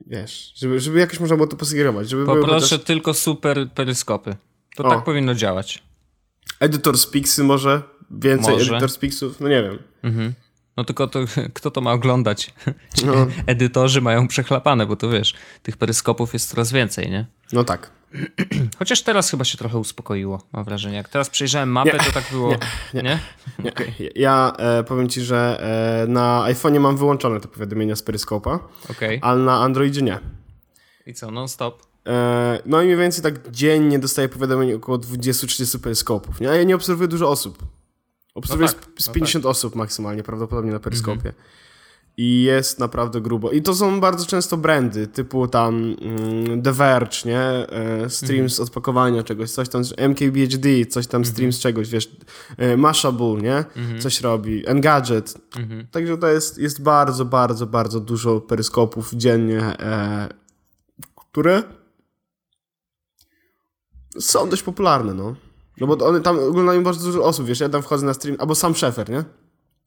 wiesz, żeby, żeby jakoś można było to posugerować, żeby poproszę chociaż tylko super peryskopy. To O. tak powinno działać. editor speaksy może, więcej Może. editor speaksów, no nie wiem. Mhm. No tylko to, kto to ma oglądać? No. edytorzy mają przechlapane, bo to wiesz, tych peryskopów jest coraz więcej, nie? No tak. Chociaż teraz chyba się trochę uspokoiło, mam wrażenie. Jak teraz przejrzałem mapę, to tak było, nie? nie. Ja e, powiem ci, że e, na iPhone'ie mam wyłączone te powiadomienia z Peryskopa, Okej. ale na Androidzie nie. I co, non stop? E, no i mniej więcej tak dziennie dostaję powiadomień około 20-30 peryskopów, nie? A ja nie obserwuję dużo osób. Obserwuję No tak, z, z no 50 osób maksymalnie, prawdopodobnie na peryskopie. I jest naprawdę grubo. I to są bardzo często brandy, typu tam mm, The Verge, nie? E, stream z odpakowania czegoś, coś tam, MKBHD, coś tam stream z czegoś, wiesz, e, Mashable, nie? Coś robi, Engadget. Mhm. Także to jest, jest bardzo, bardzo, bardzo dużo peryskopów dziennie, e, które są dość popularne, no. No bo one tam oglądają bardzo dużo osób, wiesz, ja tam wchodzę na stream, albo sam Szefer, nie?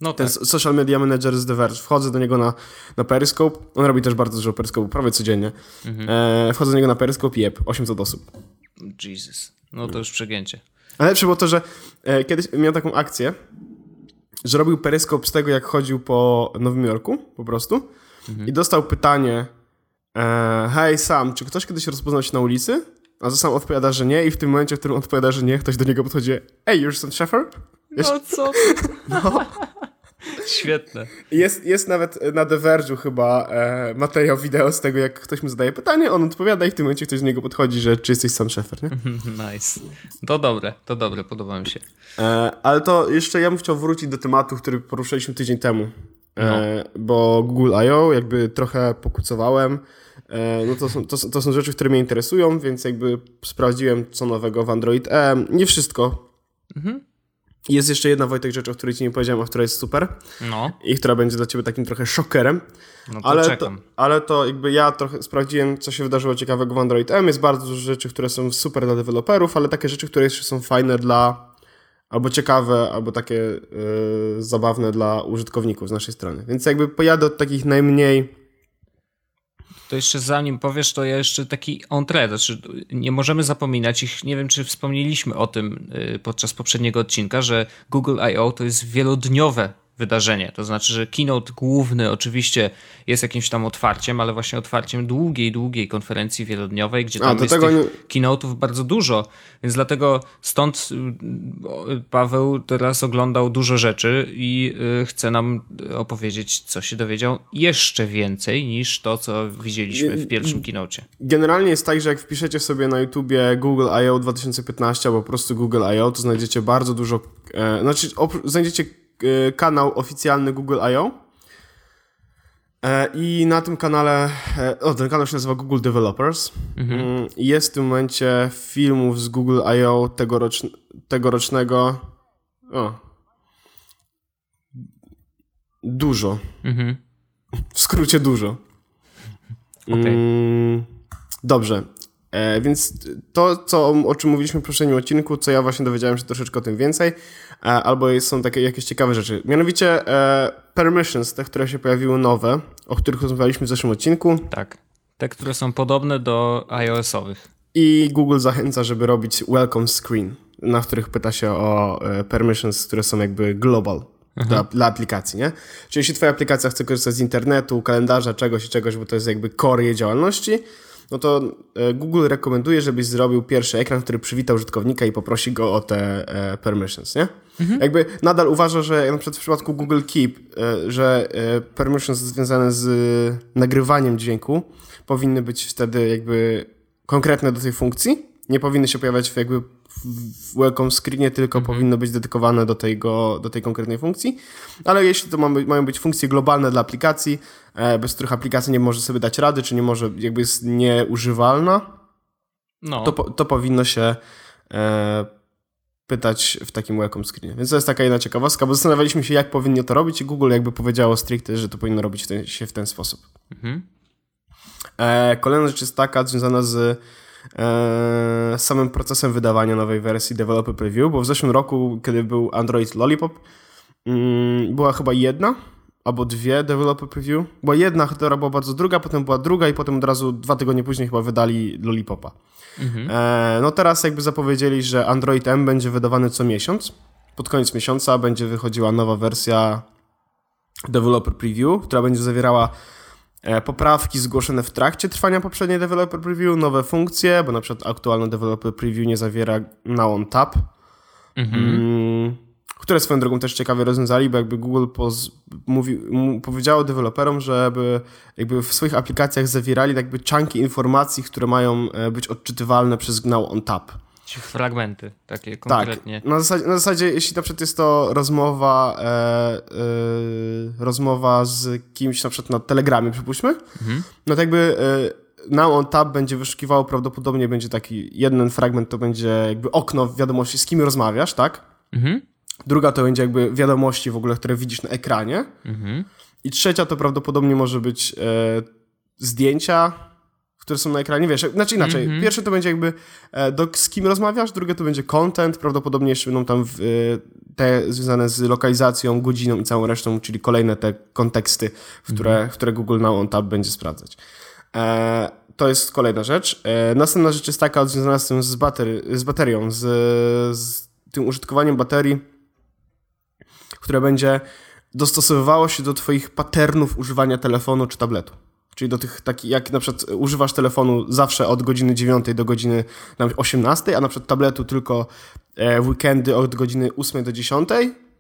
No Ten tak. social media manager z The Verge. Wchodzę do niego na, na Periscope. On robi też bardzo dużo Periscope, prawie codziennie. Mhm. E, wchodzę do niego na Periscope i jeb, 800 osób. Jesus. No to już przegięcie. A lepsze było to, że e, kiedyś miał taką akcję, że robił Periscope z tego, jak chodził po Nowym Jorku, po prostu. I dostał pytanie e, hej Sam, czy ktoś kiedyś rozpoznał się na ulicy? A to sam odpowiada, że nie i w tym momencie, w którym odpowiada, że nie, ktoś do niego podchodzi Ej, you're Sam Sheffer? No co? No. Świetne. Jest, jest nawet na The Verge'u chyba e, materiał wideo z tego, jak ktoś mu zadaje pytanie, on odpowiada i w tym momencie ktoś do niego podchodzi, że czy jesteś sam szefer, nie? Nice. To dobre, to dobre, podoba mi się. E, ale to jeszcze ja bym chciał wrócić do tematu, który poruszyliśmy tydzień temu. E, Bo Google I.O. jakby trochę pokucowałem. E, no to są, to, to są rzeczy, które mnie interesują, więc jakby sprawdziłem co nowego w Android E. Nie wszystko. Jest jeszcze jedna Wojtek rzecz, o której ci nie powiedziałem, a która jest super No, i która będzie dla ciebie takim trochę szokerem. no to ale, to, ale to jakby ja trochę sprawdziłem, co się wydarzyło ciekawego w Android M. Jest bardzo dużo rzeczy, które są super dla deweloperów, ale takie rzeczy, które jeszcze są fajne dla albo ciekawe, albo takie yy, zabawne dla użytkowników z naszej strony. Więc jakby pojadę od takich najmniej To jeszcze zanim powiesz, to ja jeszcze taki entre, znaczy nie możemy zapominać ich, nie wiem czy wspomnieliśmy o tym y, podczas poprzedniego odcinka, że Google I.O. to jest wielodniowe wydarzenie, to znaczy, że keynote główny oczywiście jest jakimś tam otwarciem, ale właśnie otwarciem długiej, długiej konferencji wielodniowej, gdzie A, tam do jest tych nie- keynote'ów bardzo dużo, więc dlatego stąd y, Paweł teraz oglądał dużo rzeczy i y, chce nam opowiedzieć, co się dowiedział jeszcze więcej niż to, co widzieliśmy w pierwszym keynocie. Generalnie jest tak, że jak wpiszecie sobie na YouTubie Google I.O. 2015 albo po prostu Google I.O., to znajdziecie bardzo dużo, e, znaczy znajdziecie kanał oficjalny Google I.O. E, I na tym kanale, e, o ten kanał się nazywa Google Developers. Mm, i Jest w tym momencie filmów z Google I.O. Tegorocz, tegorocznego, o, dużo. Mhm. W skrócie dużo. Okej. Mm, dobrze. E, więc to, co, o czym mówiliśmy w poprzednim odcinku, co ja właśnie dowiedziałem się troszeczkę o tym więcej, e, albo są takie jakieś ciekawe rzeczy. Mianowicie e, permissions, te, które się pojawiły nowe, o których rozmawialiśmy w zeszłym odcinku. Tak. Te, które są podobne do iOS-owych. I Google zachęca, żeby robić welcome screen, na których pyta się o e, permissions, które są jakby global. Dla, dla, aplikacji, nie? Czyli jeśli twoja aplikacja chce korzystać z internetu, kalendarza, czegoś i czegoś, bo to jest jakby core jej działalności, no to e, Google rekomenduje, żebyś zrobił pierwszy ekran, który przywita użytkownika i poprosi go o te e, permissions, nie? Mhm. Jakby nadal uważa, że na przykład w przypadku Google Keep, e, że permissions związane z nagrywaniem dźwięku powinny być wtedy jakby konkretne do tej funkcji, nie powinny się pojawiać w jakby w welcome screenie, tylko mhm. powinno być dedykowane do, tego, do tej konkretnej funkcji. Ale jeśli to mają być funkcje globalne dla aplikacji, e, bez których aplikacja nie może sobie dać rady, czy nie może, jakby jest nieużywalna, no. to, to powinno się e, pytać w takim welcome screenie. Więc to jest taka jedna ciekawostka, bo zastanawialiśmy się, jak powinno to robić i Google jakby powiedziało stricte, że to powinno robić ten, się w ten sposób. Mhm. E, kolejna rzecz jest taka, związana z e, samym procesem wydawania nowej wersji Developer Preview, bo w zeszłym roku, kiedy był Android Lollipop, mm, była chyba jedna albo dwie Developer Preview. Była jedna, która była bardzo druga, potem była druga i potem od razu dwa tygodnie później chyba wydali Lollipopa. Mhm. E, no teraz jakby zapowiedzieli, że Android M będzie wydawany co miesiąc. Pod koniec miesiąca będzie wychodziła nowa wersja Developer Preview, która będzie zawierała E, poprawki zgłoszone w trakcie trwania poprzedniej developer preview, nowe funkcje, bo na przykład aktualny developer preview nie zawiera now on tap, mhm. mm, które swoją drogą też ciekawie rozwiązali, bo jakby Google poz, mówi, powiedziało deweloperom, żeby jakby w swoich aplikacjach zawierali jakby chunki informacji, które mają e, być odczytywalne przez now on tap. Czy fragmenty takie konkretnie. Tak, na zasadzie, na zasadzie jeśli na przykład jest to rozmowa, e, e, rozmowa z kimś na przykład na Telegramie, przypuśćmy, mhm. no to jakby e, now on tab będzie wyszukiwało, prawdopodobnie będzie taki jeden fragment, to będzie jakby okno wiadomości, z kim rozmawiasz, tak? Mhm. Druga to będzie jakby wiadomości w ogóle, które widzisz na ekranie. Mhm. I trzecia to prawdopodobnie może być e, zdjęcia, które są na ekranie, wiesz, znaczy inaczej, -hmm. pierwsze to będzie jakby e, do, z kim rozmawiasz, drugie to będzie content, prawdopodobnie jeszcze będą tam w, e, te związane z lokalizacją, godziną i całą resztą, czyli kolejne te konteksty, w które, w które Google Now on Tab będzie sprawdzać. E, to jest kolejna rzecz. E, następna rzecz jest taka związana z tym z, batery, z baterią, z, z tym użytkowaniem baterii, które będzie dostosowywało się do twoich patternów używania telefonu czy tabletu. Czyli do tych takich, jak na przykład używasz telefonu zawsze od godziny 9 do godziny 18, a na przykład tabletu tylko e, w weekendy od godziny 8 do 10,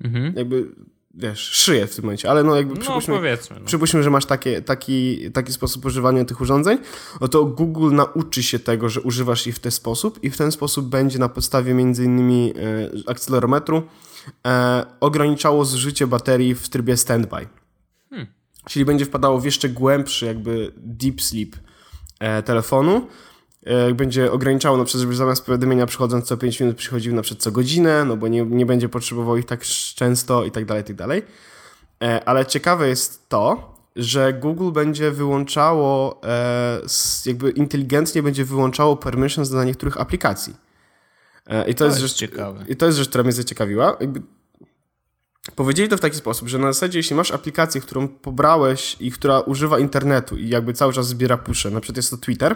mhm. jakby wiesz, szyję w tym momencie, ale no jakby no, przypuśćmy, no. przypuśćmy że masz takie, taki, taki sposób używania tych urządzeń, no to Google nauczy się tego, że używasz ich w ten sposób i w ten sposób będzie na podstawie między innymi e, akcelerometru e, ograniczało zużycie baterii w trybie standby. Czyli będzie wpadało w jeszcze głębszy jakby deep sleep e, telefonu. E, będzie ograniczało na przykład, żeby zamiast powiadomienia przychodząc co 5 minut przychodził na przykład co godzinę, no bo nie, nie będzie potrzebował ich tak często i tak dalej, i tak dalej. E, ale ciekawe jest to, że Google będzie wyłączało, e, jakby inteligentnie będzie wyłączało permissions dla niektórych aplikacji. E, I to, to jest, jest rzecz, ciekawe. I to jest rzecz, która mnie zaciekawiła. Jakby Powiedzieli to w taki sposób, że na zasadzie, jeśli masz aplikację, którą pobrałeś i która używa internetu i jakby cały czas zbiera pusze, na przykład jest to Twitter,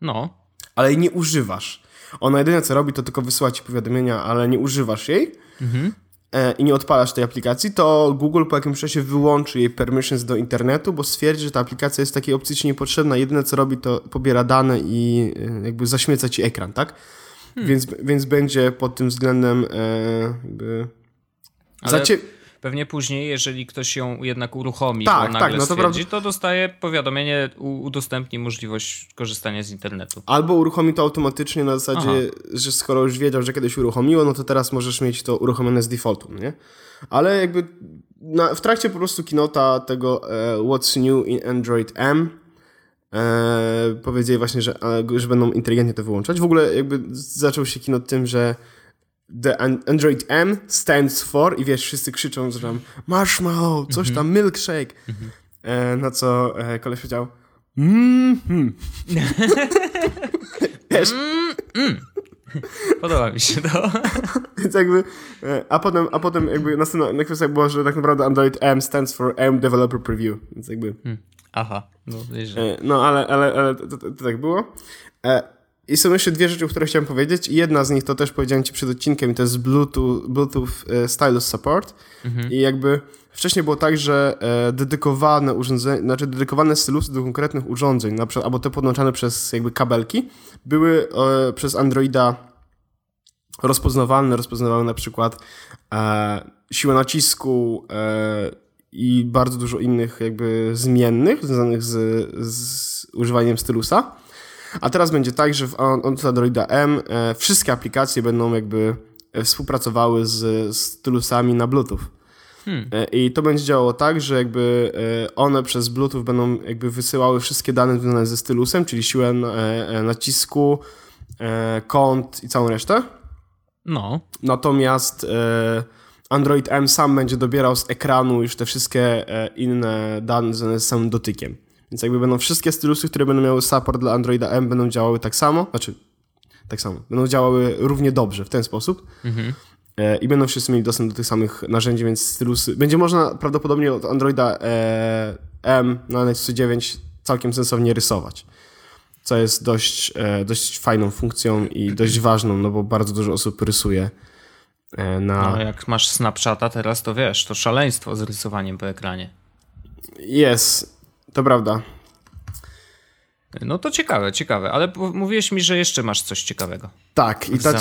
no. ale jej nie używasz. Ona jedyne co robi, to tylko wysyła ci powiadomienia, ale nie używasz jej mhm. e, i nie odpalasz tej aplikacji, to Google po jakimś czasie wyłączy jej permissions do internetu, bo stwierdzi, że ta aplikacja jest takiej opcji ci niepotrzebna. Jedyne co robi, to pobiera dane i e, jakby zaśmieca ci ekran, tak? Hmm. Więc, więc będzie pod tym względem e, jakby ale pewnie później, jeżeli ktoś ją jednak uruchomi, tak, bo nagle tak, no to, stwierdzi, to dostaje powiadomienie, udostępni możliwość korzystania z internetu. Albo uruchomi to automatycznie na zasadzie, Aha. że skoro już wiedział, że kiedyś uruchomiło, no to teraz możesz mieć to uruchomione z defaultu, nie? Ale jakby na, w trakcie po prostu kinota tego e, What's New in Android M e, powiedzieli właśnie, że, że będą inteligentnie to wyłączać. W ogóle jakby zaczął się kino tym, że The Android M stands for i wiesz, wszyscy krzyczą, że tam marshmallow, coś tam, milkshake. Na co e, koleś powiedział Mhm. Wiesz, Podoba mi się to. Więc jakby, e, a potem, a potem jakby następna kwestia była, że tak naprawdę Android M stands for M Developer Preview, więc jakby, Aha, no e, no ale, ale, ale to, to, to tak było. E, I są jeszcze dwie rzeczy, o których chciałem powiedzieć. I Jedna z nich to też powiedziałem ci przed odcinkiem, i to jest Bluetooth, Bluetooth e, Stylus Support. I jakby wcześniej było tak, że e, dedykowane urządzenia, znaczy dedykowane stylusy do konkretnych urządzeń, na przykład, albo te podłączane przez jakby kabelki, były e, przez Androida rozpoznawalne, rozpoznawały na przykład e, siłę nacisku e, i bardzo dużo innych jakby zmiennych związanych z, z używaniem stylusa. A teraz będzie tak, że w Androida M e, wszystkie aplikacje będą jakby e, współpracowały z stylusami na Bluetooth. E, I to będzie działało tak, że jakby one przez Bluetooth będą jakby wysyłały wszystkie dane związane ze stylusem, czyli siłę nacisku, kąt i całą resztę. no, Natomiast Android M sam będzie dobierał z ekranu już te wszystkie e, inne dane związane z samym dotykiem. Więc jakby będą wszystkie stylusy, które będą miały support dla Androida M, będą działały tak samo, znaczy tak samo, będą działały równie dobrze w ten sposób. E, I będą wszyscy mieli dostęp do tych samych narzędzi, więc stylusy. Będzie można prawdopodobnie od Androida e, M na Nexus 9 całkiem sensownie rysować. Co jest dość, dość fajną funkcją i dość ważną, no bo bardzo dużo osób rysuje na. no jak masz Snapchata teraz, to wiesz, to szaleństwo z rysowaniem po ekranie. Jest, to prawda. No to ciekawe, ciekawe, ale mówiłeś mi, że jeszcze masz coś ciekawego Tak, i ta,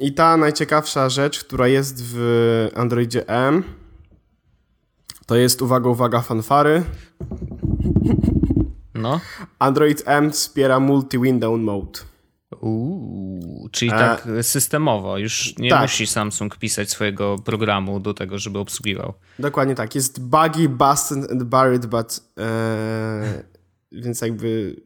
i ta najciekawsza rzecz, która jest w Androidzie M, to jest, uwaga, uwaga, fanfary. No. Android M wspiera multi-window mode. Uuu, czyli E, tak systemowo, już nie tak. musi Samsung pisać swojego programu do tego, żeby obsługiwał. Dokładnie tak. Jest buggy, busted and buried, but... E, więc jakby...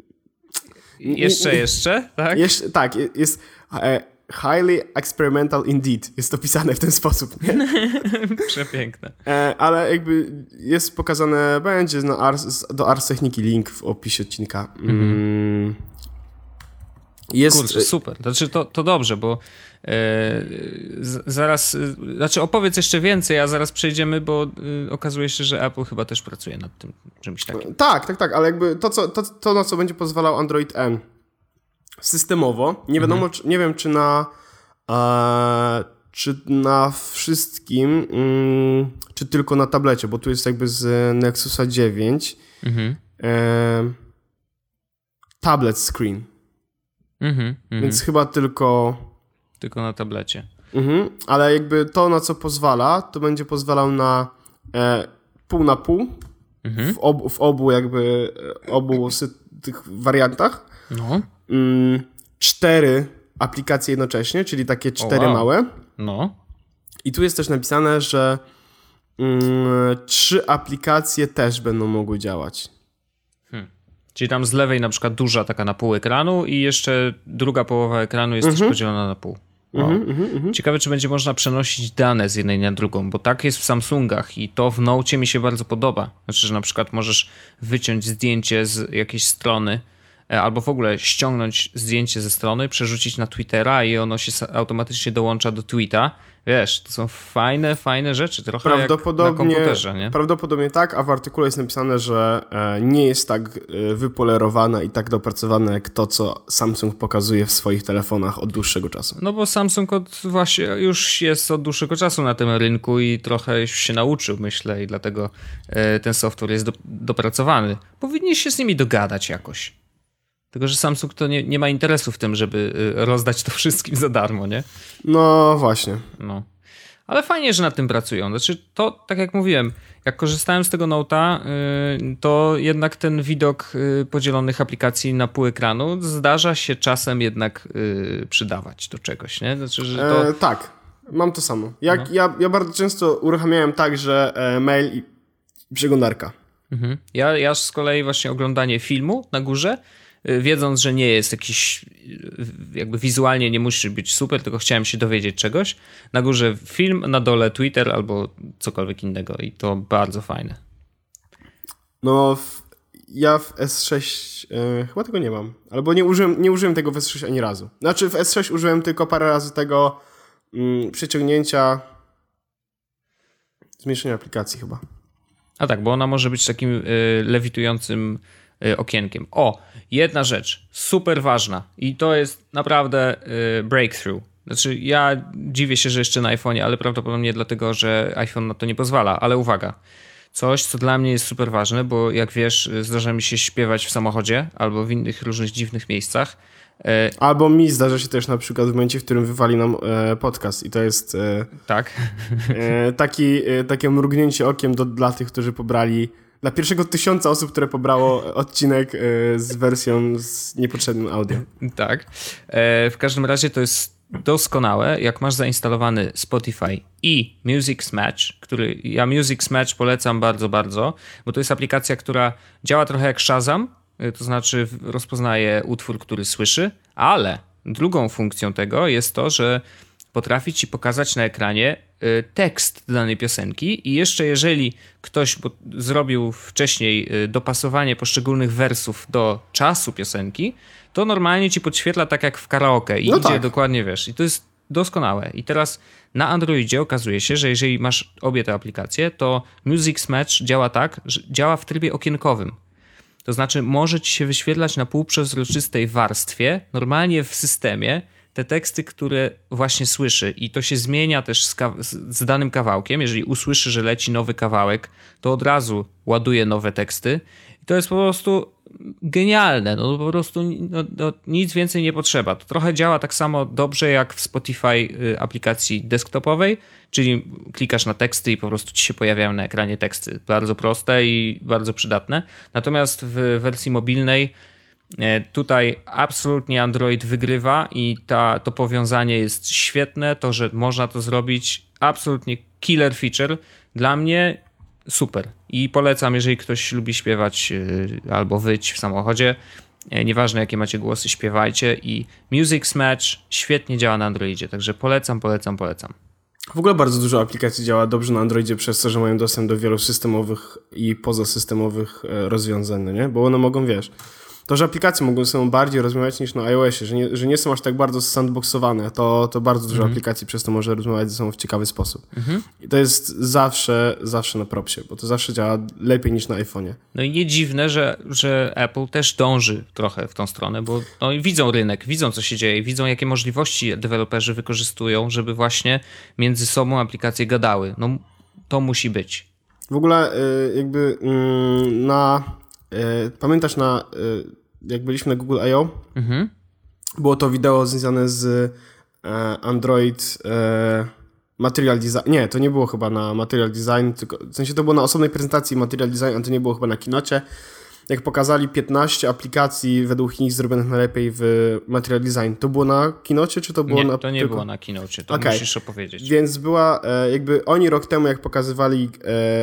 Jeszcze, jeszcze, tak? Jeszcze, tak, je- jest e, highly experimental indeed. Jest to pisane w ten sposób. Nie? Przepiękne. E, ale jakby jest pokazane, będzie na Ars, do Ars Techniki link w opisie odcinka. Mm. Jest... Kurczę, super. Znaczy to, to dobrze, bo e, z, zaraz, e, znaczy opowiedz jeszcze więcej, a zaraz przejdziemy, bo e, okazuje się, że Apple chyba też pracuje nad tym czymś takim. Tak, tak, tak, ale jakby to, co, to, to na co będzie pozwalał Android N systemowo, nie wiadomo, czy, nie wiem czy na e, czy na wszystkim, mm, czy tylko na tablecie, bo tu jest jakby z Nexusa 9 Mhm. e, tablet screen, Mhm, mhm. więc chyba tylko Tylko na tablecie. Mhm, ale jakby to, na co pozwala, to będzie pozwalał na e, pół na pół w, obu, w obu jakby e, obu sy- tych wariantach. No, Mm, cztery aplikacje jednocześnie, czyli takie cztery wow. małe. no. I tu jest też napisane, że mm, trzy aplikacje też będą mogły działać. Czyli tam z lewej na przykład duża taka na pół ekranu i jeszcze druga połowa ekranu jest też podzielona na pół. Wow. Ciekawe, czy będzie można przenosić dane z jednej na drugą, bo tak jest w Samsungach i to w Note mi się bardzo podoba. Znaczy, że na przykład możesz wyciąć zdjęcie z jakiejś strony e, albo w ogóle ściągnąć zdjęcie ze strony, przerzucić na Twittera i ono się automatycznie dołącza do tweeta. Wiesz, to są fajne, fajne rzeczy, trochę jak na Prawdopodobnie, komputerze, nie? prawdopodobnie tak, a w artykule jest napisane, że e, nie jest tak e, wypolerowana i tak dopracowana jak to, co Samsung pokazuje w swoich telefonach od dłuższego czasu. No bo Samsung od właśnie już jest od dłuższego czasu na tym rynku i trochę już się nauczył, myślę, i dlatego e, ten software jest do, dopracowany. Powinni się z nimi dogadać jakoś. Tylko, że Samsung to nie, nie ma interesu w tym, żeby e, rozdać to wszystkim za darmo, nie? No właśnie. No. Ale fajnie, że nad tym pracują. Znaczy, to tak jak mówiłem, jak korzystałem z tego Note'a, y, to jednak ten widok y, podzielonych aplikacji na pół ekranu zdarza się czasem jednak y, przydawać do czegoś, nie? Znaczy, że to... E, tak, mam to samo. Jak, ja, ja bardzo często uruchamiałem tak, że e, mail i przeglądarka. Mhm. Ja, ja z kolei właśnie oglądanie filmu na górze, y, wiedząc, że nie jest jakiś, y, jakby wizualnie nie musi być super, tylko chciałem się dowiedzieć czegoś. Na górze film, na dole Twitter albo cokolwiek innego i to bardzo fajne. No, w, ja w S6 e, chyba tego nie mam. Albo nie użyłem, nie użyłem tego w S6 ani razu. Znaczy w S6 użyłem tylko parę razy tego przeciągnięcia zmniejszenia aplikacji chyba. A tak, bo ona może być takim y, lewitującym y, okienkiem. O, jedna rzecz, super ważna i to jest naprawdę y, breakthrough. Znaczy, ja dziwię się, że jeszcze na iPhone'ie, ale prawdopodobnie dlatego, że iPhone na to nie pozwala. Ale uwaga, coś, co dla mnie jest super ważne, bo jak wiesz, zdarza mi się śpiewać w samochodzie albo w innych różnych dziwnych miejscach. E, albo mi zdarza się też na przykład w momencie, w którym wywali nam e, podcast i to jest e, tak. taki, takie mrugnięcie okiem do, dla tych, którzy pobrali dla pierwszego tysiąca osób, które pobrało odcinek z wersją z niepotrzebnym audio. Tak. W każdym razie to jest doskonałe, jak masz zainstalowany Spotify i Music Match, który ja Music Match polecam bardzo, bardzo, bo to jest aplikacja, która działa trochę jak Shazam, y, to znaczy rozpoznaje utwór, który słyszy, ale drugą funkcją tego jest to, że potrafi ci pokazać na ekranie y, tekst danej piosenki i jeszcze jeżeli ktoś zrobił wcześniej y, dopasowanie poszczególnych wersów do czasu piosenki, to normalnie ci podświetla tak jak w karaoke i no idzie tak. dokładnie, wiesz, i to jest doskonałe. I teraz na Androidzie okazuje się, że jeżeli masz obie te aplikacje, to Music Match działa tak, że działa w trybie okienkowym. To znaczy może ci się wyświetlać na półprzezroczystej warstwie, normalnie w systemie, te teksty, które właśnie słyszy i to się zmienia też z, z, danym kawałkiem. Jeżeli usłyszy, że leci nowy kawałek, to od razu ładuje nowe teksty. I to jest po prostu genialne. No po prostu no, no, nic więcej nie potrzeba. To trochę działa tak samo dobrze jak w Spotify y, aplikacji desktopowej, czyli klikasz na teksty i po prostu ci się pojawiają na ekranie teksty. Bardzo proste i bardzo przydatne. Natomiast w wersji mobilnej Tutaj absolutnie Android wygrywa i ta, to powiązanie jest świetne. To, że można to zrobić, absolutnie killer feature. Dla mnie super. I polecam, jeżeli ktoś lubi śpiewać y, albo wyć w samochodzie, e, nieważne jakie macie głosy, śpiewajcie i Music Smatch świetnie działa na Androidzie, także polecam, polecam, polecam. W ogóle bardzo dużo aplikacji działa dobrze na Androidzie przez to, że mają dostęp do wielu systemowych i pozasystemowych e, rozwiązań, no nie? Bo one mogą, wiesz, to, że aplikacje mogą ze sobą bardziej rozmawiać niż na iOSie, że nie, że nie są aż tak bardzo sandboxowane, to, to bardzo dużo mhm. aplikacji przez to może rozmawiać ze sobą w ciekawy sposób. Mhm. I to jest zawsze, zawsze na propsie, bo to zawsze działa lepiej niż na iPhone'ie. No i nie dziwne, że, że Apple też dąży trochę w tą stronę, bo no, widzą rynek, widzą co się dzieje, widzą jakie możliwości deweloperzy wykorzystują, żeby właśnie między sobą aplikacje gadały. No to musi być. W ogóle y, jakby mm, na y, pamiętasz na y, jak byliśmy na Google I.O., mhm. było to wideo związane z e, Android e, Material Design. Nie, to nie było chyba na Material Design, tylko w sensie to było na osobnej prezentacji Material Design, a to nie było chyba na kinocie jak pokazali 15 aplikacji według nich zrobionych najlepiej w Material Design, to było na kinocie, czy to było nie, na... to nie tylko... było na kinocie, to okay. musisz opowiedzieć. Więc była, e, jakby oni rok temu, jak pokazywali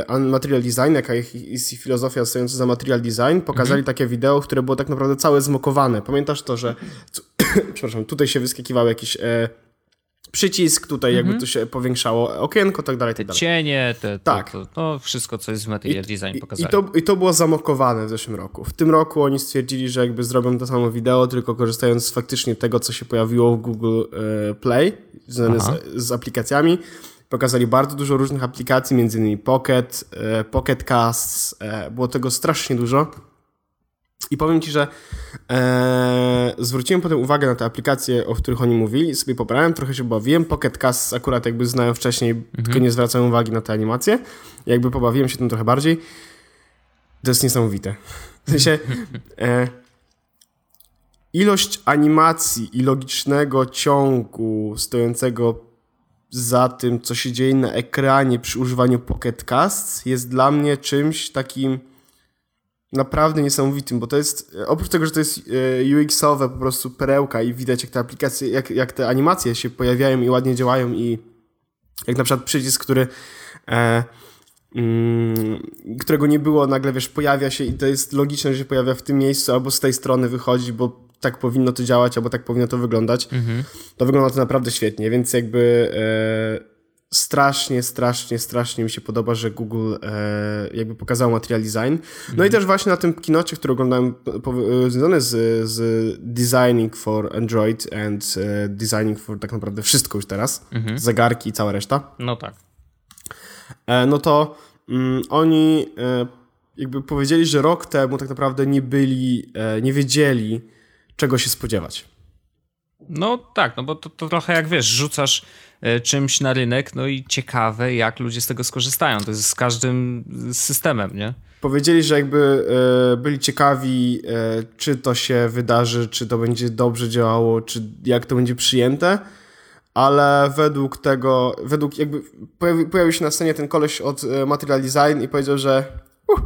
e, Material Design, jaka jest filozofia stojąca za Material Design, pokazali mhm. takie wideo, które było tak naprawdę całe zmokowane. Pamiętasz to, że przepraszam, tutaj się wyskakiwały jakieś e, przycisk, tutaj jakby mhm. to się powiększało okienko, tak dalej, tak dalej. Cienie, te, tak. To, to, to, wszystko, co jest w Material I, Design pokazali. I to, I to było zamokowane w zeszłym roku. W tym roku oni stwierdzili, że jakby zrobią to samo wideo, tylko korzystając z faktycznie tego, co się pojawiło w Google e, Play, związane z, z, aplikacjami. Pokazali bardzo dużo różnych aplikacji, między innymi Pocket, e, Pocket Casts, e, było tego strasznie dużo. I powiem Ci, że e, zwróciłem potem uwagę na te aplikacje, o których oni mówili, sobie pobrałem, trochę się bawiłem. Pocket Cast akurat jakby znałem wcześniej, mhm. tylko nie zwracałem uwagi na te animacje. Jakby pobawiłem się tym trochę bardziej. To jest niesamowite. W sensie e, ilość animacji i logicznego ciągu stojącego za tym, co się dzieje na ekranie przy używaniu Pocket Cast jest dla mnie czymś takim naprawdę niesamowitym, bo to jest, oprócz tego, że to jest e, UX-owe po prostu perełka i widać jak te aplikacje, jak, jak te animacje się pojawiają i ładnie działają i jak na przykład przycisk, który e, mm, którego nie było, nagle wiesz, pojawia się i to jest logiczne, że się pojawia w tym miejscu albo z tej strony wychodzi, bo tak powinno to działać, albo tak powinno to wyglądać. Mhm. To wygląda to naprawdę świetnie, więc jakby e, strasznie, strasznie, strasznie mi się podoba, że Google e, jakby pokazał material design. No i też właśnie na tym kinocie, który oglądałem, e, związany z, z designing for Android and e, designing for tak naprawdę wszystko już teraz, mhm. zegarki i cała reszta. No tak. E, no to mm, oni e, jakby powiedzieli, że rok temu tak naprawdę nie byli, e, nie wiedzieli, czego się spodziewać. No tak, no bo to, to trochę jak wiesz, rzucasz czymś na rynek, no i ciekawe, jak ludzie z tego skorzystają. To jest z każdym systemem, nie? Powiedzieli, że jakby e, byli ciekawi, e, czy to się wydarzy, czy to będzie dobrze działało, czy jak to będzie przyjęte, ale według tego, według jakby pojawi, pojawił się na scenie ten koleś od Material Design i powiedział, że uh,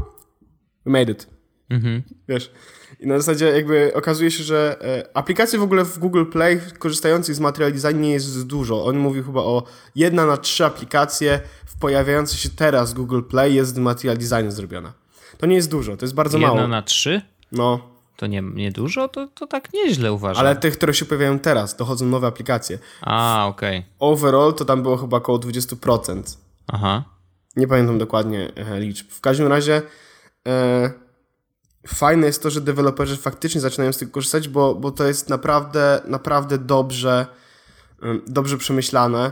we made it. Mhm. Wiesz, i na zasadzie jakby okazuje się, że e, aplikacji w ogóle w Google Play korzystających z Material Design nie jest dużo. On mówi chyba o jedna na trzy aplikacje w pojawiające się teraz Google Play jest Material Design zrobiona. To nie jest dużo, to jest bardzo jedna mało. Jedna na trzy? No. To nie, nie dużo? To, to tak nieźle uważam. Ale tych, które się pojawiają teraz, dochodzą nowe aplikacje. A, okej. Okay. Overall to tam było chyba około 20%. Aha. Nie pamiętam dokładnie e, liczb. W każdym razie... E, fajne jest to, że deweloperzy faktycznie zaczynają z tego korzystać, bo, bo to jest naprawdę, naprawdę dobrze, dobrze przemyślane.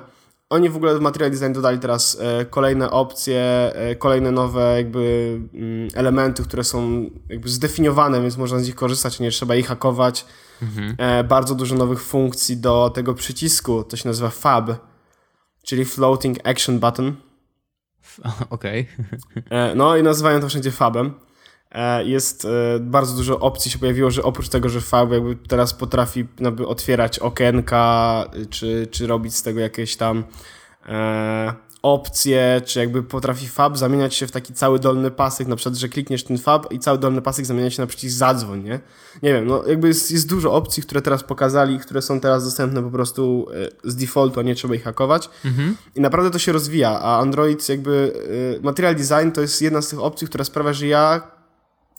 Oni w ogóle w Material Design dodali teraz e, kolejne opcje, e, kolejne nowe jakby mm, elementy, które są jakby zdefiniowane, więc można z nich korzystać, nie trzeba ich hakować. Mhm. E, bardzo dużo nowych funkcji do tego przycisku, to się nazywa FAB, czyli Floating Action Button. Okej. Okay. No i nazywają to wszędzie FABem. E, jest e, bardzo dużo opcji się pojawiło, że oprócz tego, że Fab jakby teraz potrafi jakby otwierać okienka, czy, czy robić z tego jakieś tam e, opcje, czy jakby potrafi Fab zamieniać się w taki cały dolny pasek, na przykład, że klikniesz ten Fab i cały dolny pasek zamienia się na przycisk zadzwoń, nie? Nie wiem, no jakby jest, jest dużo opcji, które teraz pokazali, które są teraz dostępne po prostu z defaultu, a nie trzeba ich hakować. Mhm. I naprawdę to się rozwija, a Android jakby, Material Design to jest jedna z tych opcji, która sprawia, że ja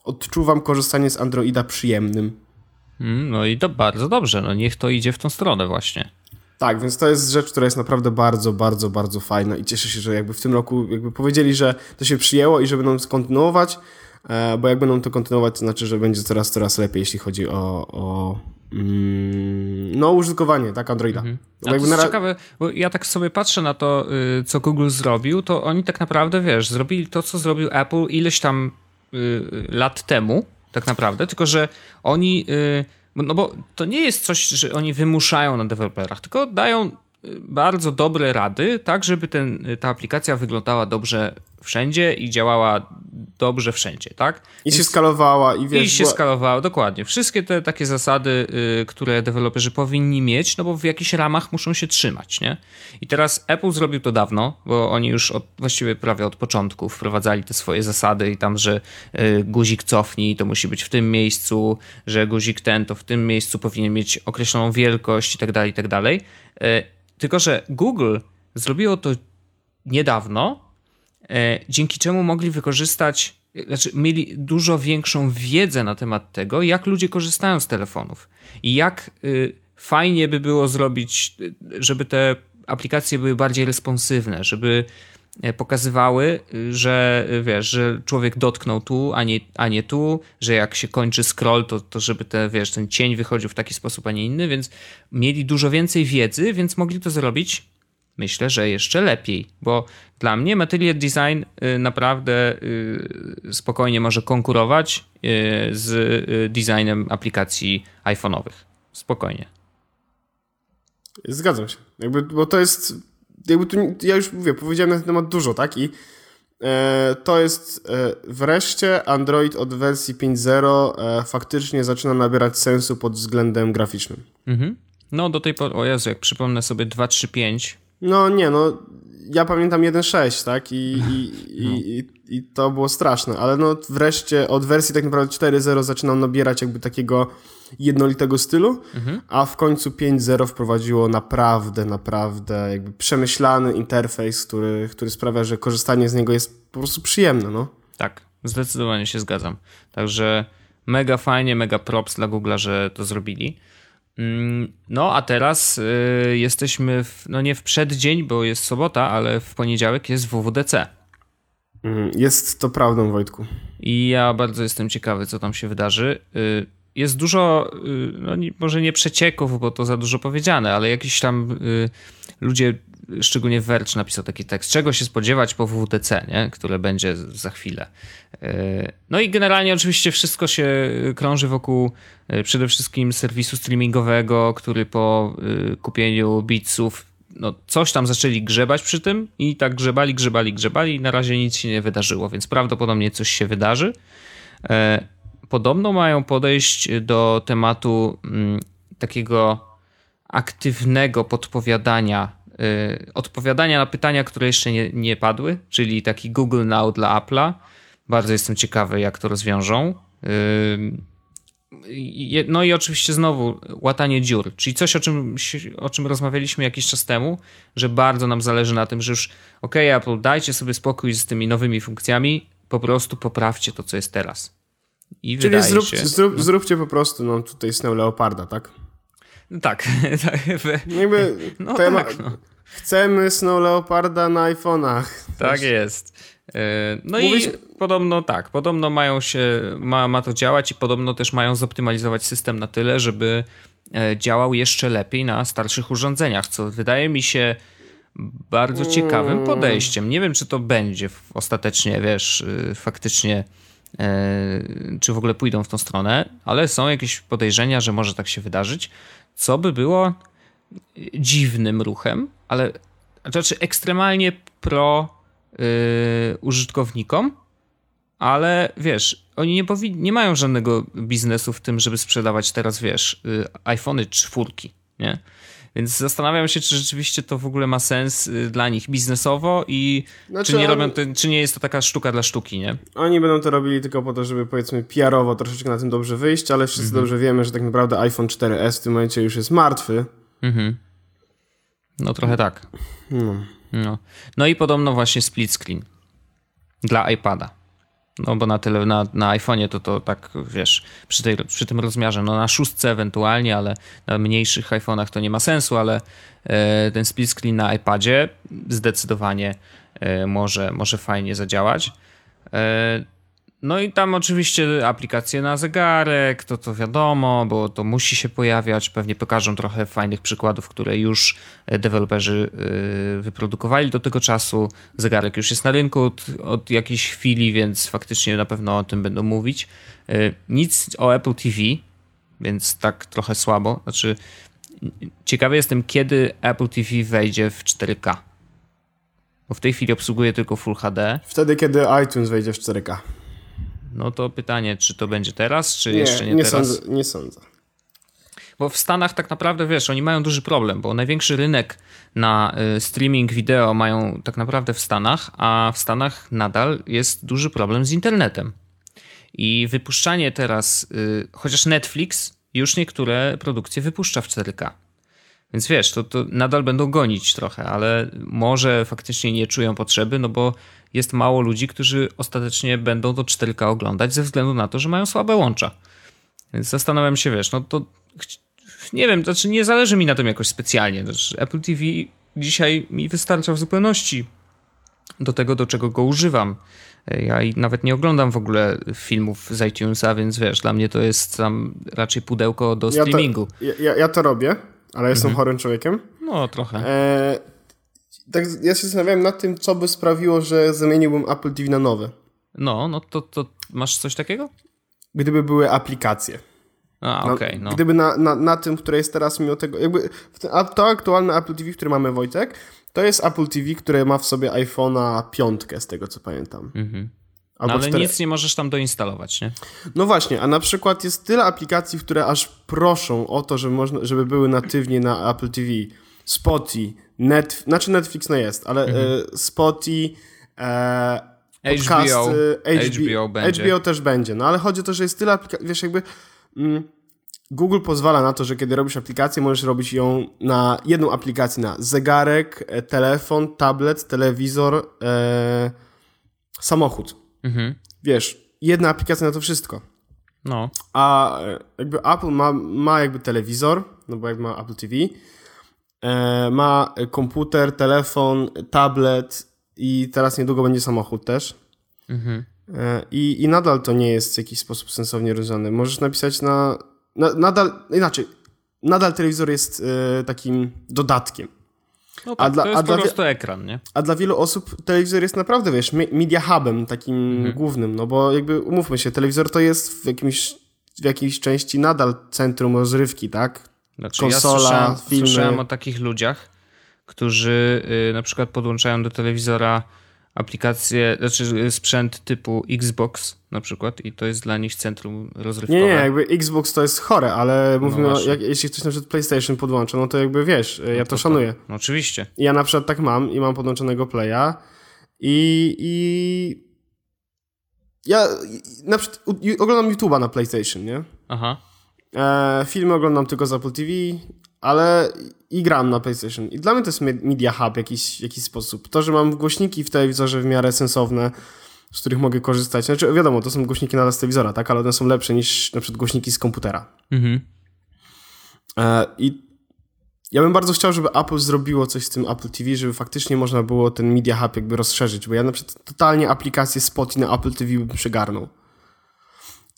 odczuwam korzystanie z Androida przyjemnym. Mm, no i to bardzo dobrze, no niech to idzie w tą stronę właśnie. Tak, więc to jest rzecz, która jest naprawdę bardzo, bardzo, bardzo fajna i cieszę się, że jakby w tym roku jakby powiedzieli, że to się przyjęło i że będą kontynuować, e, bo jak będą to kontynuować, to znaczy, że będzie coraz, coraz lepiej, jeśli chodzi o, o mm, no, użytkowanie, tak, Androida. Mhm. A to jest na... ciekawe, bo ja tak sobie patrzę na to, y, co Google zrobił, to oni tak naprawdę, wiesz, zrobili to, co zrobił Apple ileś tam lat temu, tak naprawdę, tylko że oni, y, no bo to nie jest coś, że oni wymuszają na deweloperach, tylko dają y, bardzo dobre rady, tak żeby ten, ta aplikacja wyglądała dobrze wszędzie i działała dobrze wszędzie, tak? I Więc, się skalowała i wiesz... I się bo... skalowała, dokładnie. Wszystkie te takie zasady, y, które deweloperzy powinni mieć, no bo w jakichś ramach muszą się trzymać, nie? I teraz Apple zrobił to dawno, bo oni już od, właściwie prawie od początku wprowadzali te swoje zasady i tam, że y, guzik cofnij to musi być w tym miejscu, że guzik ten to w tym miejscu powinien mieć określoną wielkość i tak dalej, i tak dalej. Y, tylko, że Google zrobiło to niedawno, dzięki czemu mogli wykorzystać, znaczy mieli dużo większą wiedzę na temat tego, jak ludzie korzystają z telefonów i jak y, fajnie by było zrobić, żeby te aplikacje były bardziej responsywne, żeby e, pokazywały, że wiesz, że człowiek dotknął tu, a nie, a nie tu, że jak się kończy scroll, to, to żeby te, wiesz, ten cień wychodził w taki sposób, a nie inny, więc mieli dużo więcej wiedzy, więc mogli to zrobić myślę, że jeszcze lepiej, bo dla mnie Material Design y, naprawdę y, spokojnie może konkurować y, z designem aplikacji iPhone'owych. Spokojnie. Zgadzam się. Jakby, bo to jest. Jakby tu, ja już mówię, powiedziałem na ten temat dużo, tak? I e, to jest e, wreszcie Android od wersji 5.0 e, faktycznie zaczyna nabierać sensu pod względem graficznym. Mhm. No do tej pory, o Jezu, jak przypomnę sobie 2.3.5, no nie, no ja pamiętam 1.6, tak? I, i, no. i, i, to było straszne, ale no wreszcie od wersji tak naprawdę 4.0 zaczynał nabierać jakby takiego jednolitego stylu, mhm. a w końcu 5.0 wprowadziło naprawdę, naprawdę jakby przemyślany interfejs, który, który sprawia, że korzystanie z niego jest po prostu przyjemne, no. Tak, zdecydowanie się zgadzam. Także mega fajnie, mega props dla Google'a, że to zrobili. Mm, no, a teraz y, jesteśmy, w, no nie w przeddzień, bo jest sobota, ale w poniedziałek jest WWDC. Mhm, jest to prawdą, Wojtku. I ja bardzo jestem ciekawy, co tam się wydarzy. Y, jest dużo, y, no może nie przecieków, bo to za dużo powiedziane, ale jakiś tam y, ludzie, szczególnie Verge napisał taki tekst, czego się spodziewać po WWDC, nie? które będzie za chwilę. No i generalnie oczywiście wszystko się krąży wokół przede wszystkim serwisu streamingowego, który po kupieniu bitsów no, coś tam zaczęli grzebać przy tym i tak grzebali, grzebali, grzebali i na razie nic się nie wydarzyło, więc prawdopodobnie coś się wydarzy. Podobno mają podejść do tematu mm, takiego aktywnego podpowiadania, e, odpowiadania na pytania, które jeszcze nie, nie padły, czyli taki Google Now dla Apple'a. Bardzo jestem ciekawy, jak to rozwiążą. E, no i oczywiście znowu łatanie dziur, czyli coś, o czym, o czym rozmawialiśmy jakiś czas temu, że bardzo nam zależy na tym, że już ok, Apple, dajcie sobie spokój z tymi nowymi funkcjami, po prostu poprawcie to, co jest teraz. I Czyli zrób, się, zrób, no. zróbcie po prostu no, tutaj Snow Leoparda, tak? No tak. Jakby no tak, no. Chcemy Snow Leoparda na iPhone'ach. Tak jest. E, no Mówisz... i podobno tak, podobno mają się, ma, ma to działać i podobno też mają zoptymalizować system na tyle, żeby e, działał jeszcze lepiej na starszych urządzeniach, co wydaje mi się bardzo ciekawym mm. podejściem. Nie wiem, czy to będzie ostatecznie, wiesz, y, faktycznie czy w ogóle pójdą w tą stronę, ale są jakieś podejrzenia, że może tak się wydarzyć, co by było dziwnym ruchem, ale znaczy ekstremalnie pro yy, użytkownikom, ale wiesz, oni nie, nie mają żadnego biznesu w tym, żeby sprzedawać teraz, wiesz, yy, iPhony czwórki, nie? Więc zastanawiam się, czy rzeczywiście to w ogóle ma sens y, dla nich biznesowo i znaczy, czy, nie robią to, czy nie jest to taka sztuka dla sztuki, nie? Oni będą to robili tylko po to, żeby powiedzmy PR-owo troszeczkę na tym dobrze wyjść, ale wszyscy mhm. dobrze wiemy, że tak naprawdę iPhone 4S w tym momencie już jest martwy. Mhm. No trochę tak. No. No. no i podobno właśnie split screen dla iPada. No bo na tyle, na, na iPhone'ie to to tak, wiesz, przy, tej, przy tym rozmiarze, no na szóstce ewentualnie, ale na mniejszych iPhone'ach to nie ma sensu, ale e, ten split screen na iPadzie zdecydowanie e, może, może fajnie zadziałać. E, no i tam oczywiście aplikacje na zegarek, to to wiadomo, bo to musi się pojawiać. Pewnie pokażą trochę fajnych przykładów, które już deweloperzy y, wyprodukowali do tego czasu. Zegarek już jest na rynku od, od jakiejś chwili, więc faktycznie na pewno o tym będą mówić. Y, nic o Apple TV, więc tak trochę słabo. Znaczy, ciekawy jestem, kiedy Apple TV wejdzie w 4K. Bo w tej chwili obsługuje tylko Full HD. Wtedy, kiedy iTunes wejdzie w 4K. No to pytanie, czy to będzie teraz, czy nie, jeszcze nie, nie teraz? Sądzę, nie sądzę. Bo w Stanach tak naprawdę, wiesz, oni mają duży problem, bo największy rynek na y, streaming wideo mają tak naprawdę w Stanach, a w Stanach nadal jest duży problem z internetem. I wypuszczanie teraz, y, chociaż Netflix już niektóre produkcje wypuszcza w 4K. Więc wiesz, to, to nadal będą gonić trochę, ale może faktycznie nie czują potrzeby, no bo jest mało ludzi, którzy ostatecznie będą to 4K oglądać ze względu na to, że mają słabe łącza. Więc zastanawiam się, wiesz, no to nie wiem, znaczy nie zależy mi na tym jakoś specjalnie. Znaczy Apple TV dzisiaj mi wystarcza w zupełności do tego, do czego go używam. Ja nawet nie oglądam w ogóle filmów z iTunesa, więc wiesz, dla mnie to jest tam raczej pudełko do streamingu. Ja to, ja, ja to robię, ale jestem mhm. chorym człowiekiem. No, trochę. E, tak, ja się zastanawiałem nad tym, co by sprawiło, że zamieniłbym Apple TV na nowe. No, no to, to masz coś takiego? Gdyby były aplikacje. A, okej, okay, no. Gdyby na, na, na tym, które jest teraz, mimo tego, jakby to aktualne Apple TV, które mamy, Wojtek, to jest Apple TV, które ma w sobie iPhone'a piątkę, z tego co pamiętam. Mhm. No, ale 4. nic nie możesz tam doinstalować, nie? No właśnie, a na przykład jest tyle aplikacji, które aż proszą o to, żeby, można, żeby były natywnie na Apple TV. Spotify, Net, znaczy Netflix no jest, ale mhm. e, Spotify, e, podcasty, HBO, HBO, będzie. HBO też będzie, no ale chodzi o to, że jest tyle aplikacji, wiesz jakby mm, Google pozwala na to, że kiedy robisz aplikację, możesz robić ją na jedną aplikację na zegarek, e, telefon, tablet, telewizor, e, samochód. Mhm. Wiesz, jedna aplikacja na to wszystko. No. A e, jakby Apple ma, ma jakby telewizor, no bo jakby ma Apple TV, e, ma komputer, telefon, tablet i teraz niedługo będzie samochód też. Mhm. E, I, I nadal to nie jest w jakiś sposób sensownie rozwiązane. Możesz napisać na, na. nadal. Inaczej. Nadal telewizor jest e, takim dodatkiem. No tak, A dla- to jest a po prostu ekran, nie? A dla wielu osób telewizor jest naprawdę, wiesz, me- media hubem takim Mhm. głównym, no bo jakby umówmy się, telewizor to jest w jakimś, w jakiejś części nadal centrum rozrywki, tak? Znaczy, Konsola, ja słyszałem, filmy. słyszałem o takich ludziach, którzy y, na przykład podłączają do telewizora aplikację, znaczy sprzęt typu Xbox na przykład i to jest dla nich centrum rozrywkowe. Nie, nie, jakby Xbox to jest chore, ale mówimy, o, No jak, jeśli ktoś na przykład PlayStation podłącza, no to jakby wiesz, ja to, szanuję. No, oczywiście. Ja na przykład tak mam i mam podłączonego Playa i, i ja na przykład oglądam YouTube'a na PlayStation, nie? Aha. E, filmy oglądam tylko z Apple TV, ale i gram na PlayStation. I dla mnie to jest me- media hub w jakiś, jakiś sposób. To, że mam głośniki w telewizorze w miarę sensowne, z których mogę korzystać. Znaczy, wiadomo, to są głośniki nadal z telewizora, tak? Ale one są lepsze niż na przykład głośniki z komputera. Mhm. E, I ja bym bardzo chciał, żeby Apple zrobiło coś z tym Apple TV, żeby faktycznie można było ten Media Hub jakby rozszerzyć, bo ja na przykład totalnie aplikację Spotify na Apple TV bym przygarnął.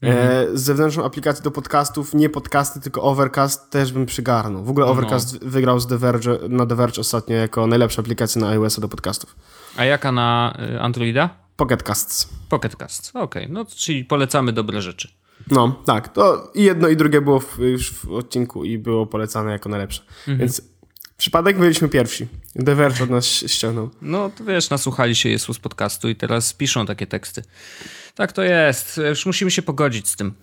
E, z zewnętrzną aplikację do podcastów, nie podcasty, tylko Overcast też bym przygarnął. W ogóle Overcast wygrał z The Verge, na The Verge ostatnio jako najlepsza aplikacja na iOS do podcastów. A jaka na y, Androida? Pocket Casts. Pocket Cast. Okej, no czyli polecamy dobre rzeczy. No, tak. To i jedno i drugie było w, już w odcinku i było polecane jako najlepsze. Więc przypadek byliśmy pierwsi. The Verge od nas ściągnął. No to wiesz, nasłuchali się Jezus podcastu i teraz piszą takie teksty. Tak to jest. Już musimy się pogodzić z tym.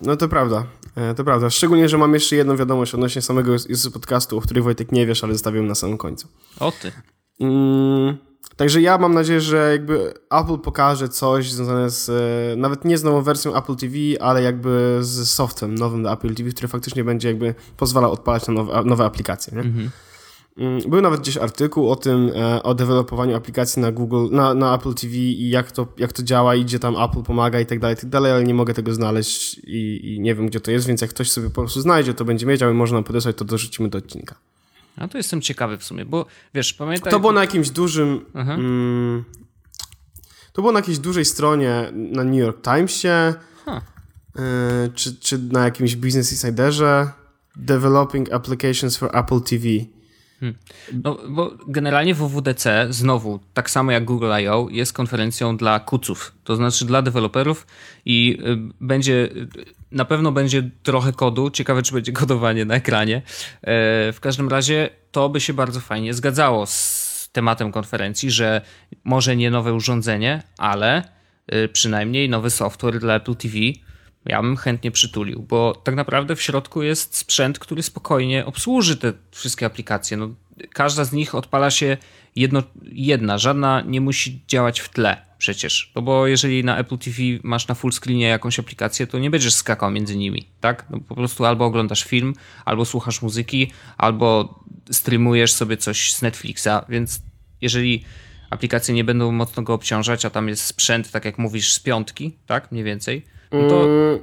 No to prawda, e, to prawda. Szczególnie, że mam jeszcze jedną wiadomość odnośnie samego podcastu, o której Wojtek nie wiesz, ale zostawiłem na samym końcu. O ty. Mm, także ja mam nadzieję, że jakby Apple pokaże coś związane z, e, nawet nie z nową wersją Apple TV, ale jakby z softem nowym do Apple TV, który faktycznie będzie jakby pozwalał odpalać na nowe, nowe aplikacje, nie? Mm, Był nawet gdzieś artykuł o tym, e, o dewelopowaniu aplikacji na Google, na, na Apple TV i jak to, jak to działa i gdzie tam Apple pomaga i tak dalej, i tak dalej, ale nie mogę tego znaleźć i, i nie wiem, gdzie to jest, więc jak ktoś sobie po prostu znajdzie, to będzie wiedział i można nam podesłać, to dorzucimy do odcinka. A to jestem ciekawy w sumie, bo wiesz, pamiętaj... To było na jakimś dużym. Mm, to było na jakiejś dużej stronie na New York Timesie, Ha. y, czy, czy na jakimś Business Insiderze. Developing Applications for Apple TV. No, bo generalnie WWDC, znowu, tak samo jak Google I.O., jest konferencją dla kuców, to znaczy dla deweloperów i y, będzie, na pewno będzie trochę kodu, ciekawe czy będzie kodowanie na ekranie. E, w każdym razie to by się bardzo fajnie zgadzało z tematem konferencji, że może nie nowe urządzenie, ale y, przynajmniej nowy software dla Apple TV ja bym chętnie przytulił, bo tak naprawdę w środku jest sprzęt, który spokojnie obsłuży te wszystkie aplikacje. No, każda z nich odpala się jedno, jedna, żadna nie musi działać w tle przecież. No bo jeżeli na Apple TV masz na full screenie jakąś aplikację, to nie będziesz skakał między nimi, tak? No, po prostu albo oglądasz film, albo słuchasz muzyki, albo streamujesz sobie coś z Netflixa, więc jeżeli aplikacje nie będą mocno go obciążać, a tam jest sprzęt, tak jak mówisz, z piątki, tak? Mniej więcej, to Mm,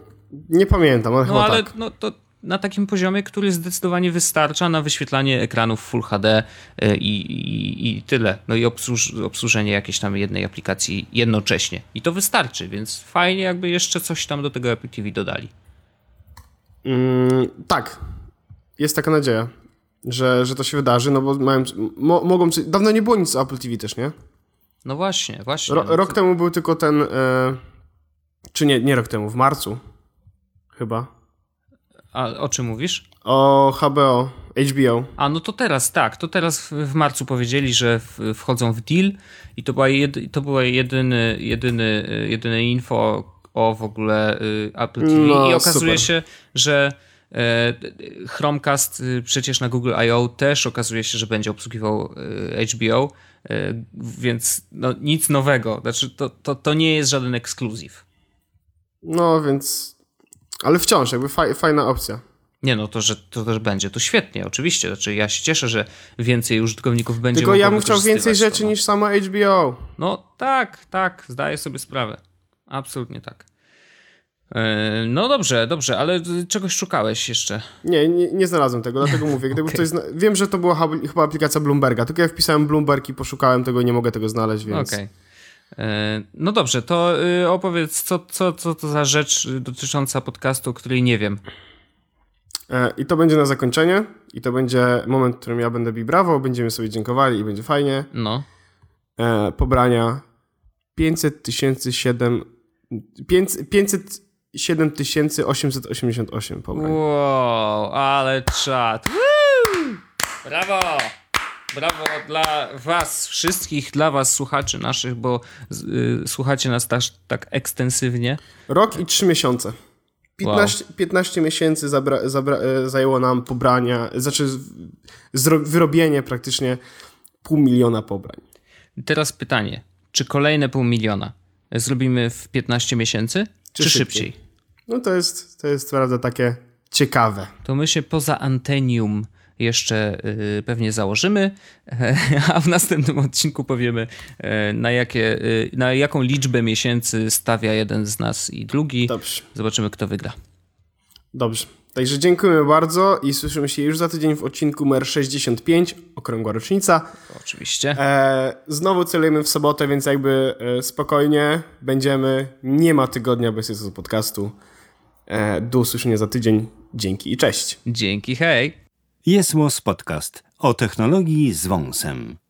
nie pamiętam, ale no chyba ale tak. no, to na takim poziomie, który zdecydowanie wystarcza na wyświetlanie ekranów Full HD y, i, i, i tyle. No i obsłuż, obsłużenie jakiejś tam jednej aplikacji jednocześnie. I to wystarczy, więc fajnie jakby jeszcze coś tam do tego Apple TV dodali. Mm, tak. Jest taka nadzieja, że, że to się wydarzy, no bo mają, mo, mogą. Dawno nie było nic o Apple TV też, nie? No właśnie, właśnie. Ro, no rok temu był tylko ten. E, czy nie, nie rok temu, w marcu. Chyba. A o czym mówisz? O HBO, HBO. A no to teraz, tak, to teraz w, marcu powiedzieli, że wchodzą w deal i to była, jedy, to była jedyny, jedyny, jedyne info o w ogóle y, Apple TV No, i okazuje super. się, że e, Chromecast y, przecież na Google I.O. też okazuje się, że będzie obsługiwał y, HBO, więc no, nic nowego, znaczy to, to, to nie jest żaden ekskluzyw. No więc. Ale wciąż, jakby faj, fajna opcja. Nie no, to, że to też będzie, to świetnie, oczywiście. Znaczy, ja się cieszę, że więcej użytkowników będzie Tylko ja bym chciał więcej rzeczy to, no. niż samo HBO. No tak, tak, zdaję sobie sprawę. Absolutnie tak. E, no dobrze, dobrze, ale czegoś szukałeś jeszcze. Nie, nie, nie znalazłem tego, dlatego mówię. Gdyby okay. ktoś zna... Wiem, że to była chyba aplikacja Bloomberga, tylko ja wpisałem Bloomberg i poszukałem tego i nie mogę tego znaleźć, więc... Okej. Okay. E, no dobrze, to y, opowiedz, co, co, co to za rzecz dotycząca podcastu, o której nie wiem. E, I to będzie na zakończenie. I to będzie moment, w którym ja będę bi brawo, będziemy sobie dziękowali i będzie fajnie. No. Pobrania 500 tysięcy 7... 500 7888 pobrań. Wow, ale czad. Woo! Brawo! Brawo dla was wszystkich, dla was słuchaczy naszych, bo y, słuchacie nas tak, tak ekstensywnie. Rok i trzy miesiące. 15, wow. 15 miesięcy zabra, zabra, e, zajęło nam pobrania, znaczy wyrobienie praktycznie pół miliona pobrań. Teraz pytanie, czy kolejne pół miliona zrobimy w 15 miesięcy, czy, czy szybciej? szybciej? No to jest, to jest prawda takie ciekawe. To my się poza antenium jeszcze y, pewnie założymy, a w następnym odcinku powiemy, y, na, jakie, y, na jaką liczbę miesięcy stawia jeden z nas i drugi. Dobrze. Zobaczymy, kto wygra. Dobrze. Także dziękujemy bardzo i słyszymy się już za tydzień w odcinku numer 65, okrągła rocznica. Oczywiście. E, znowu celujemy w sobotę, więc jakby e, spokojnie będziemy. Nie ma tygodnia bez tego podcastu. E, do usłyszenia za tydzień. Dzięki i cześć. Dzięki, hej. Jest Podcast o technologii z wąsem.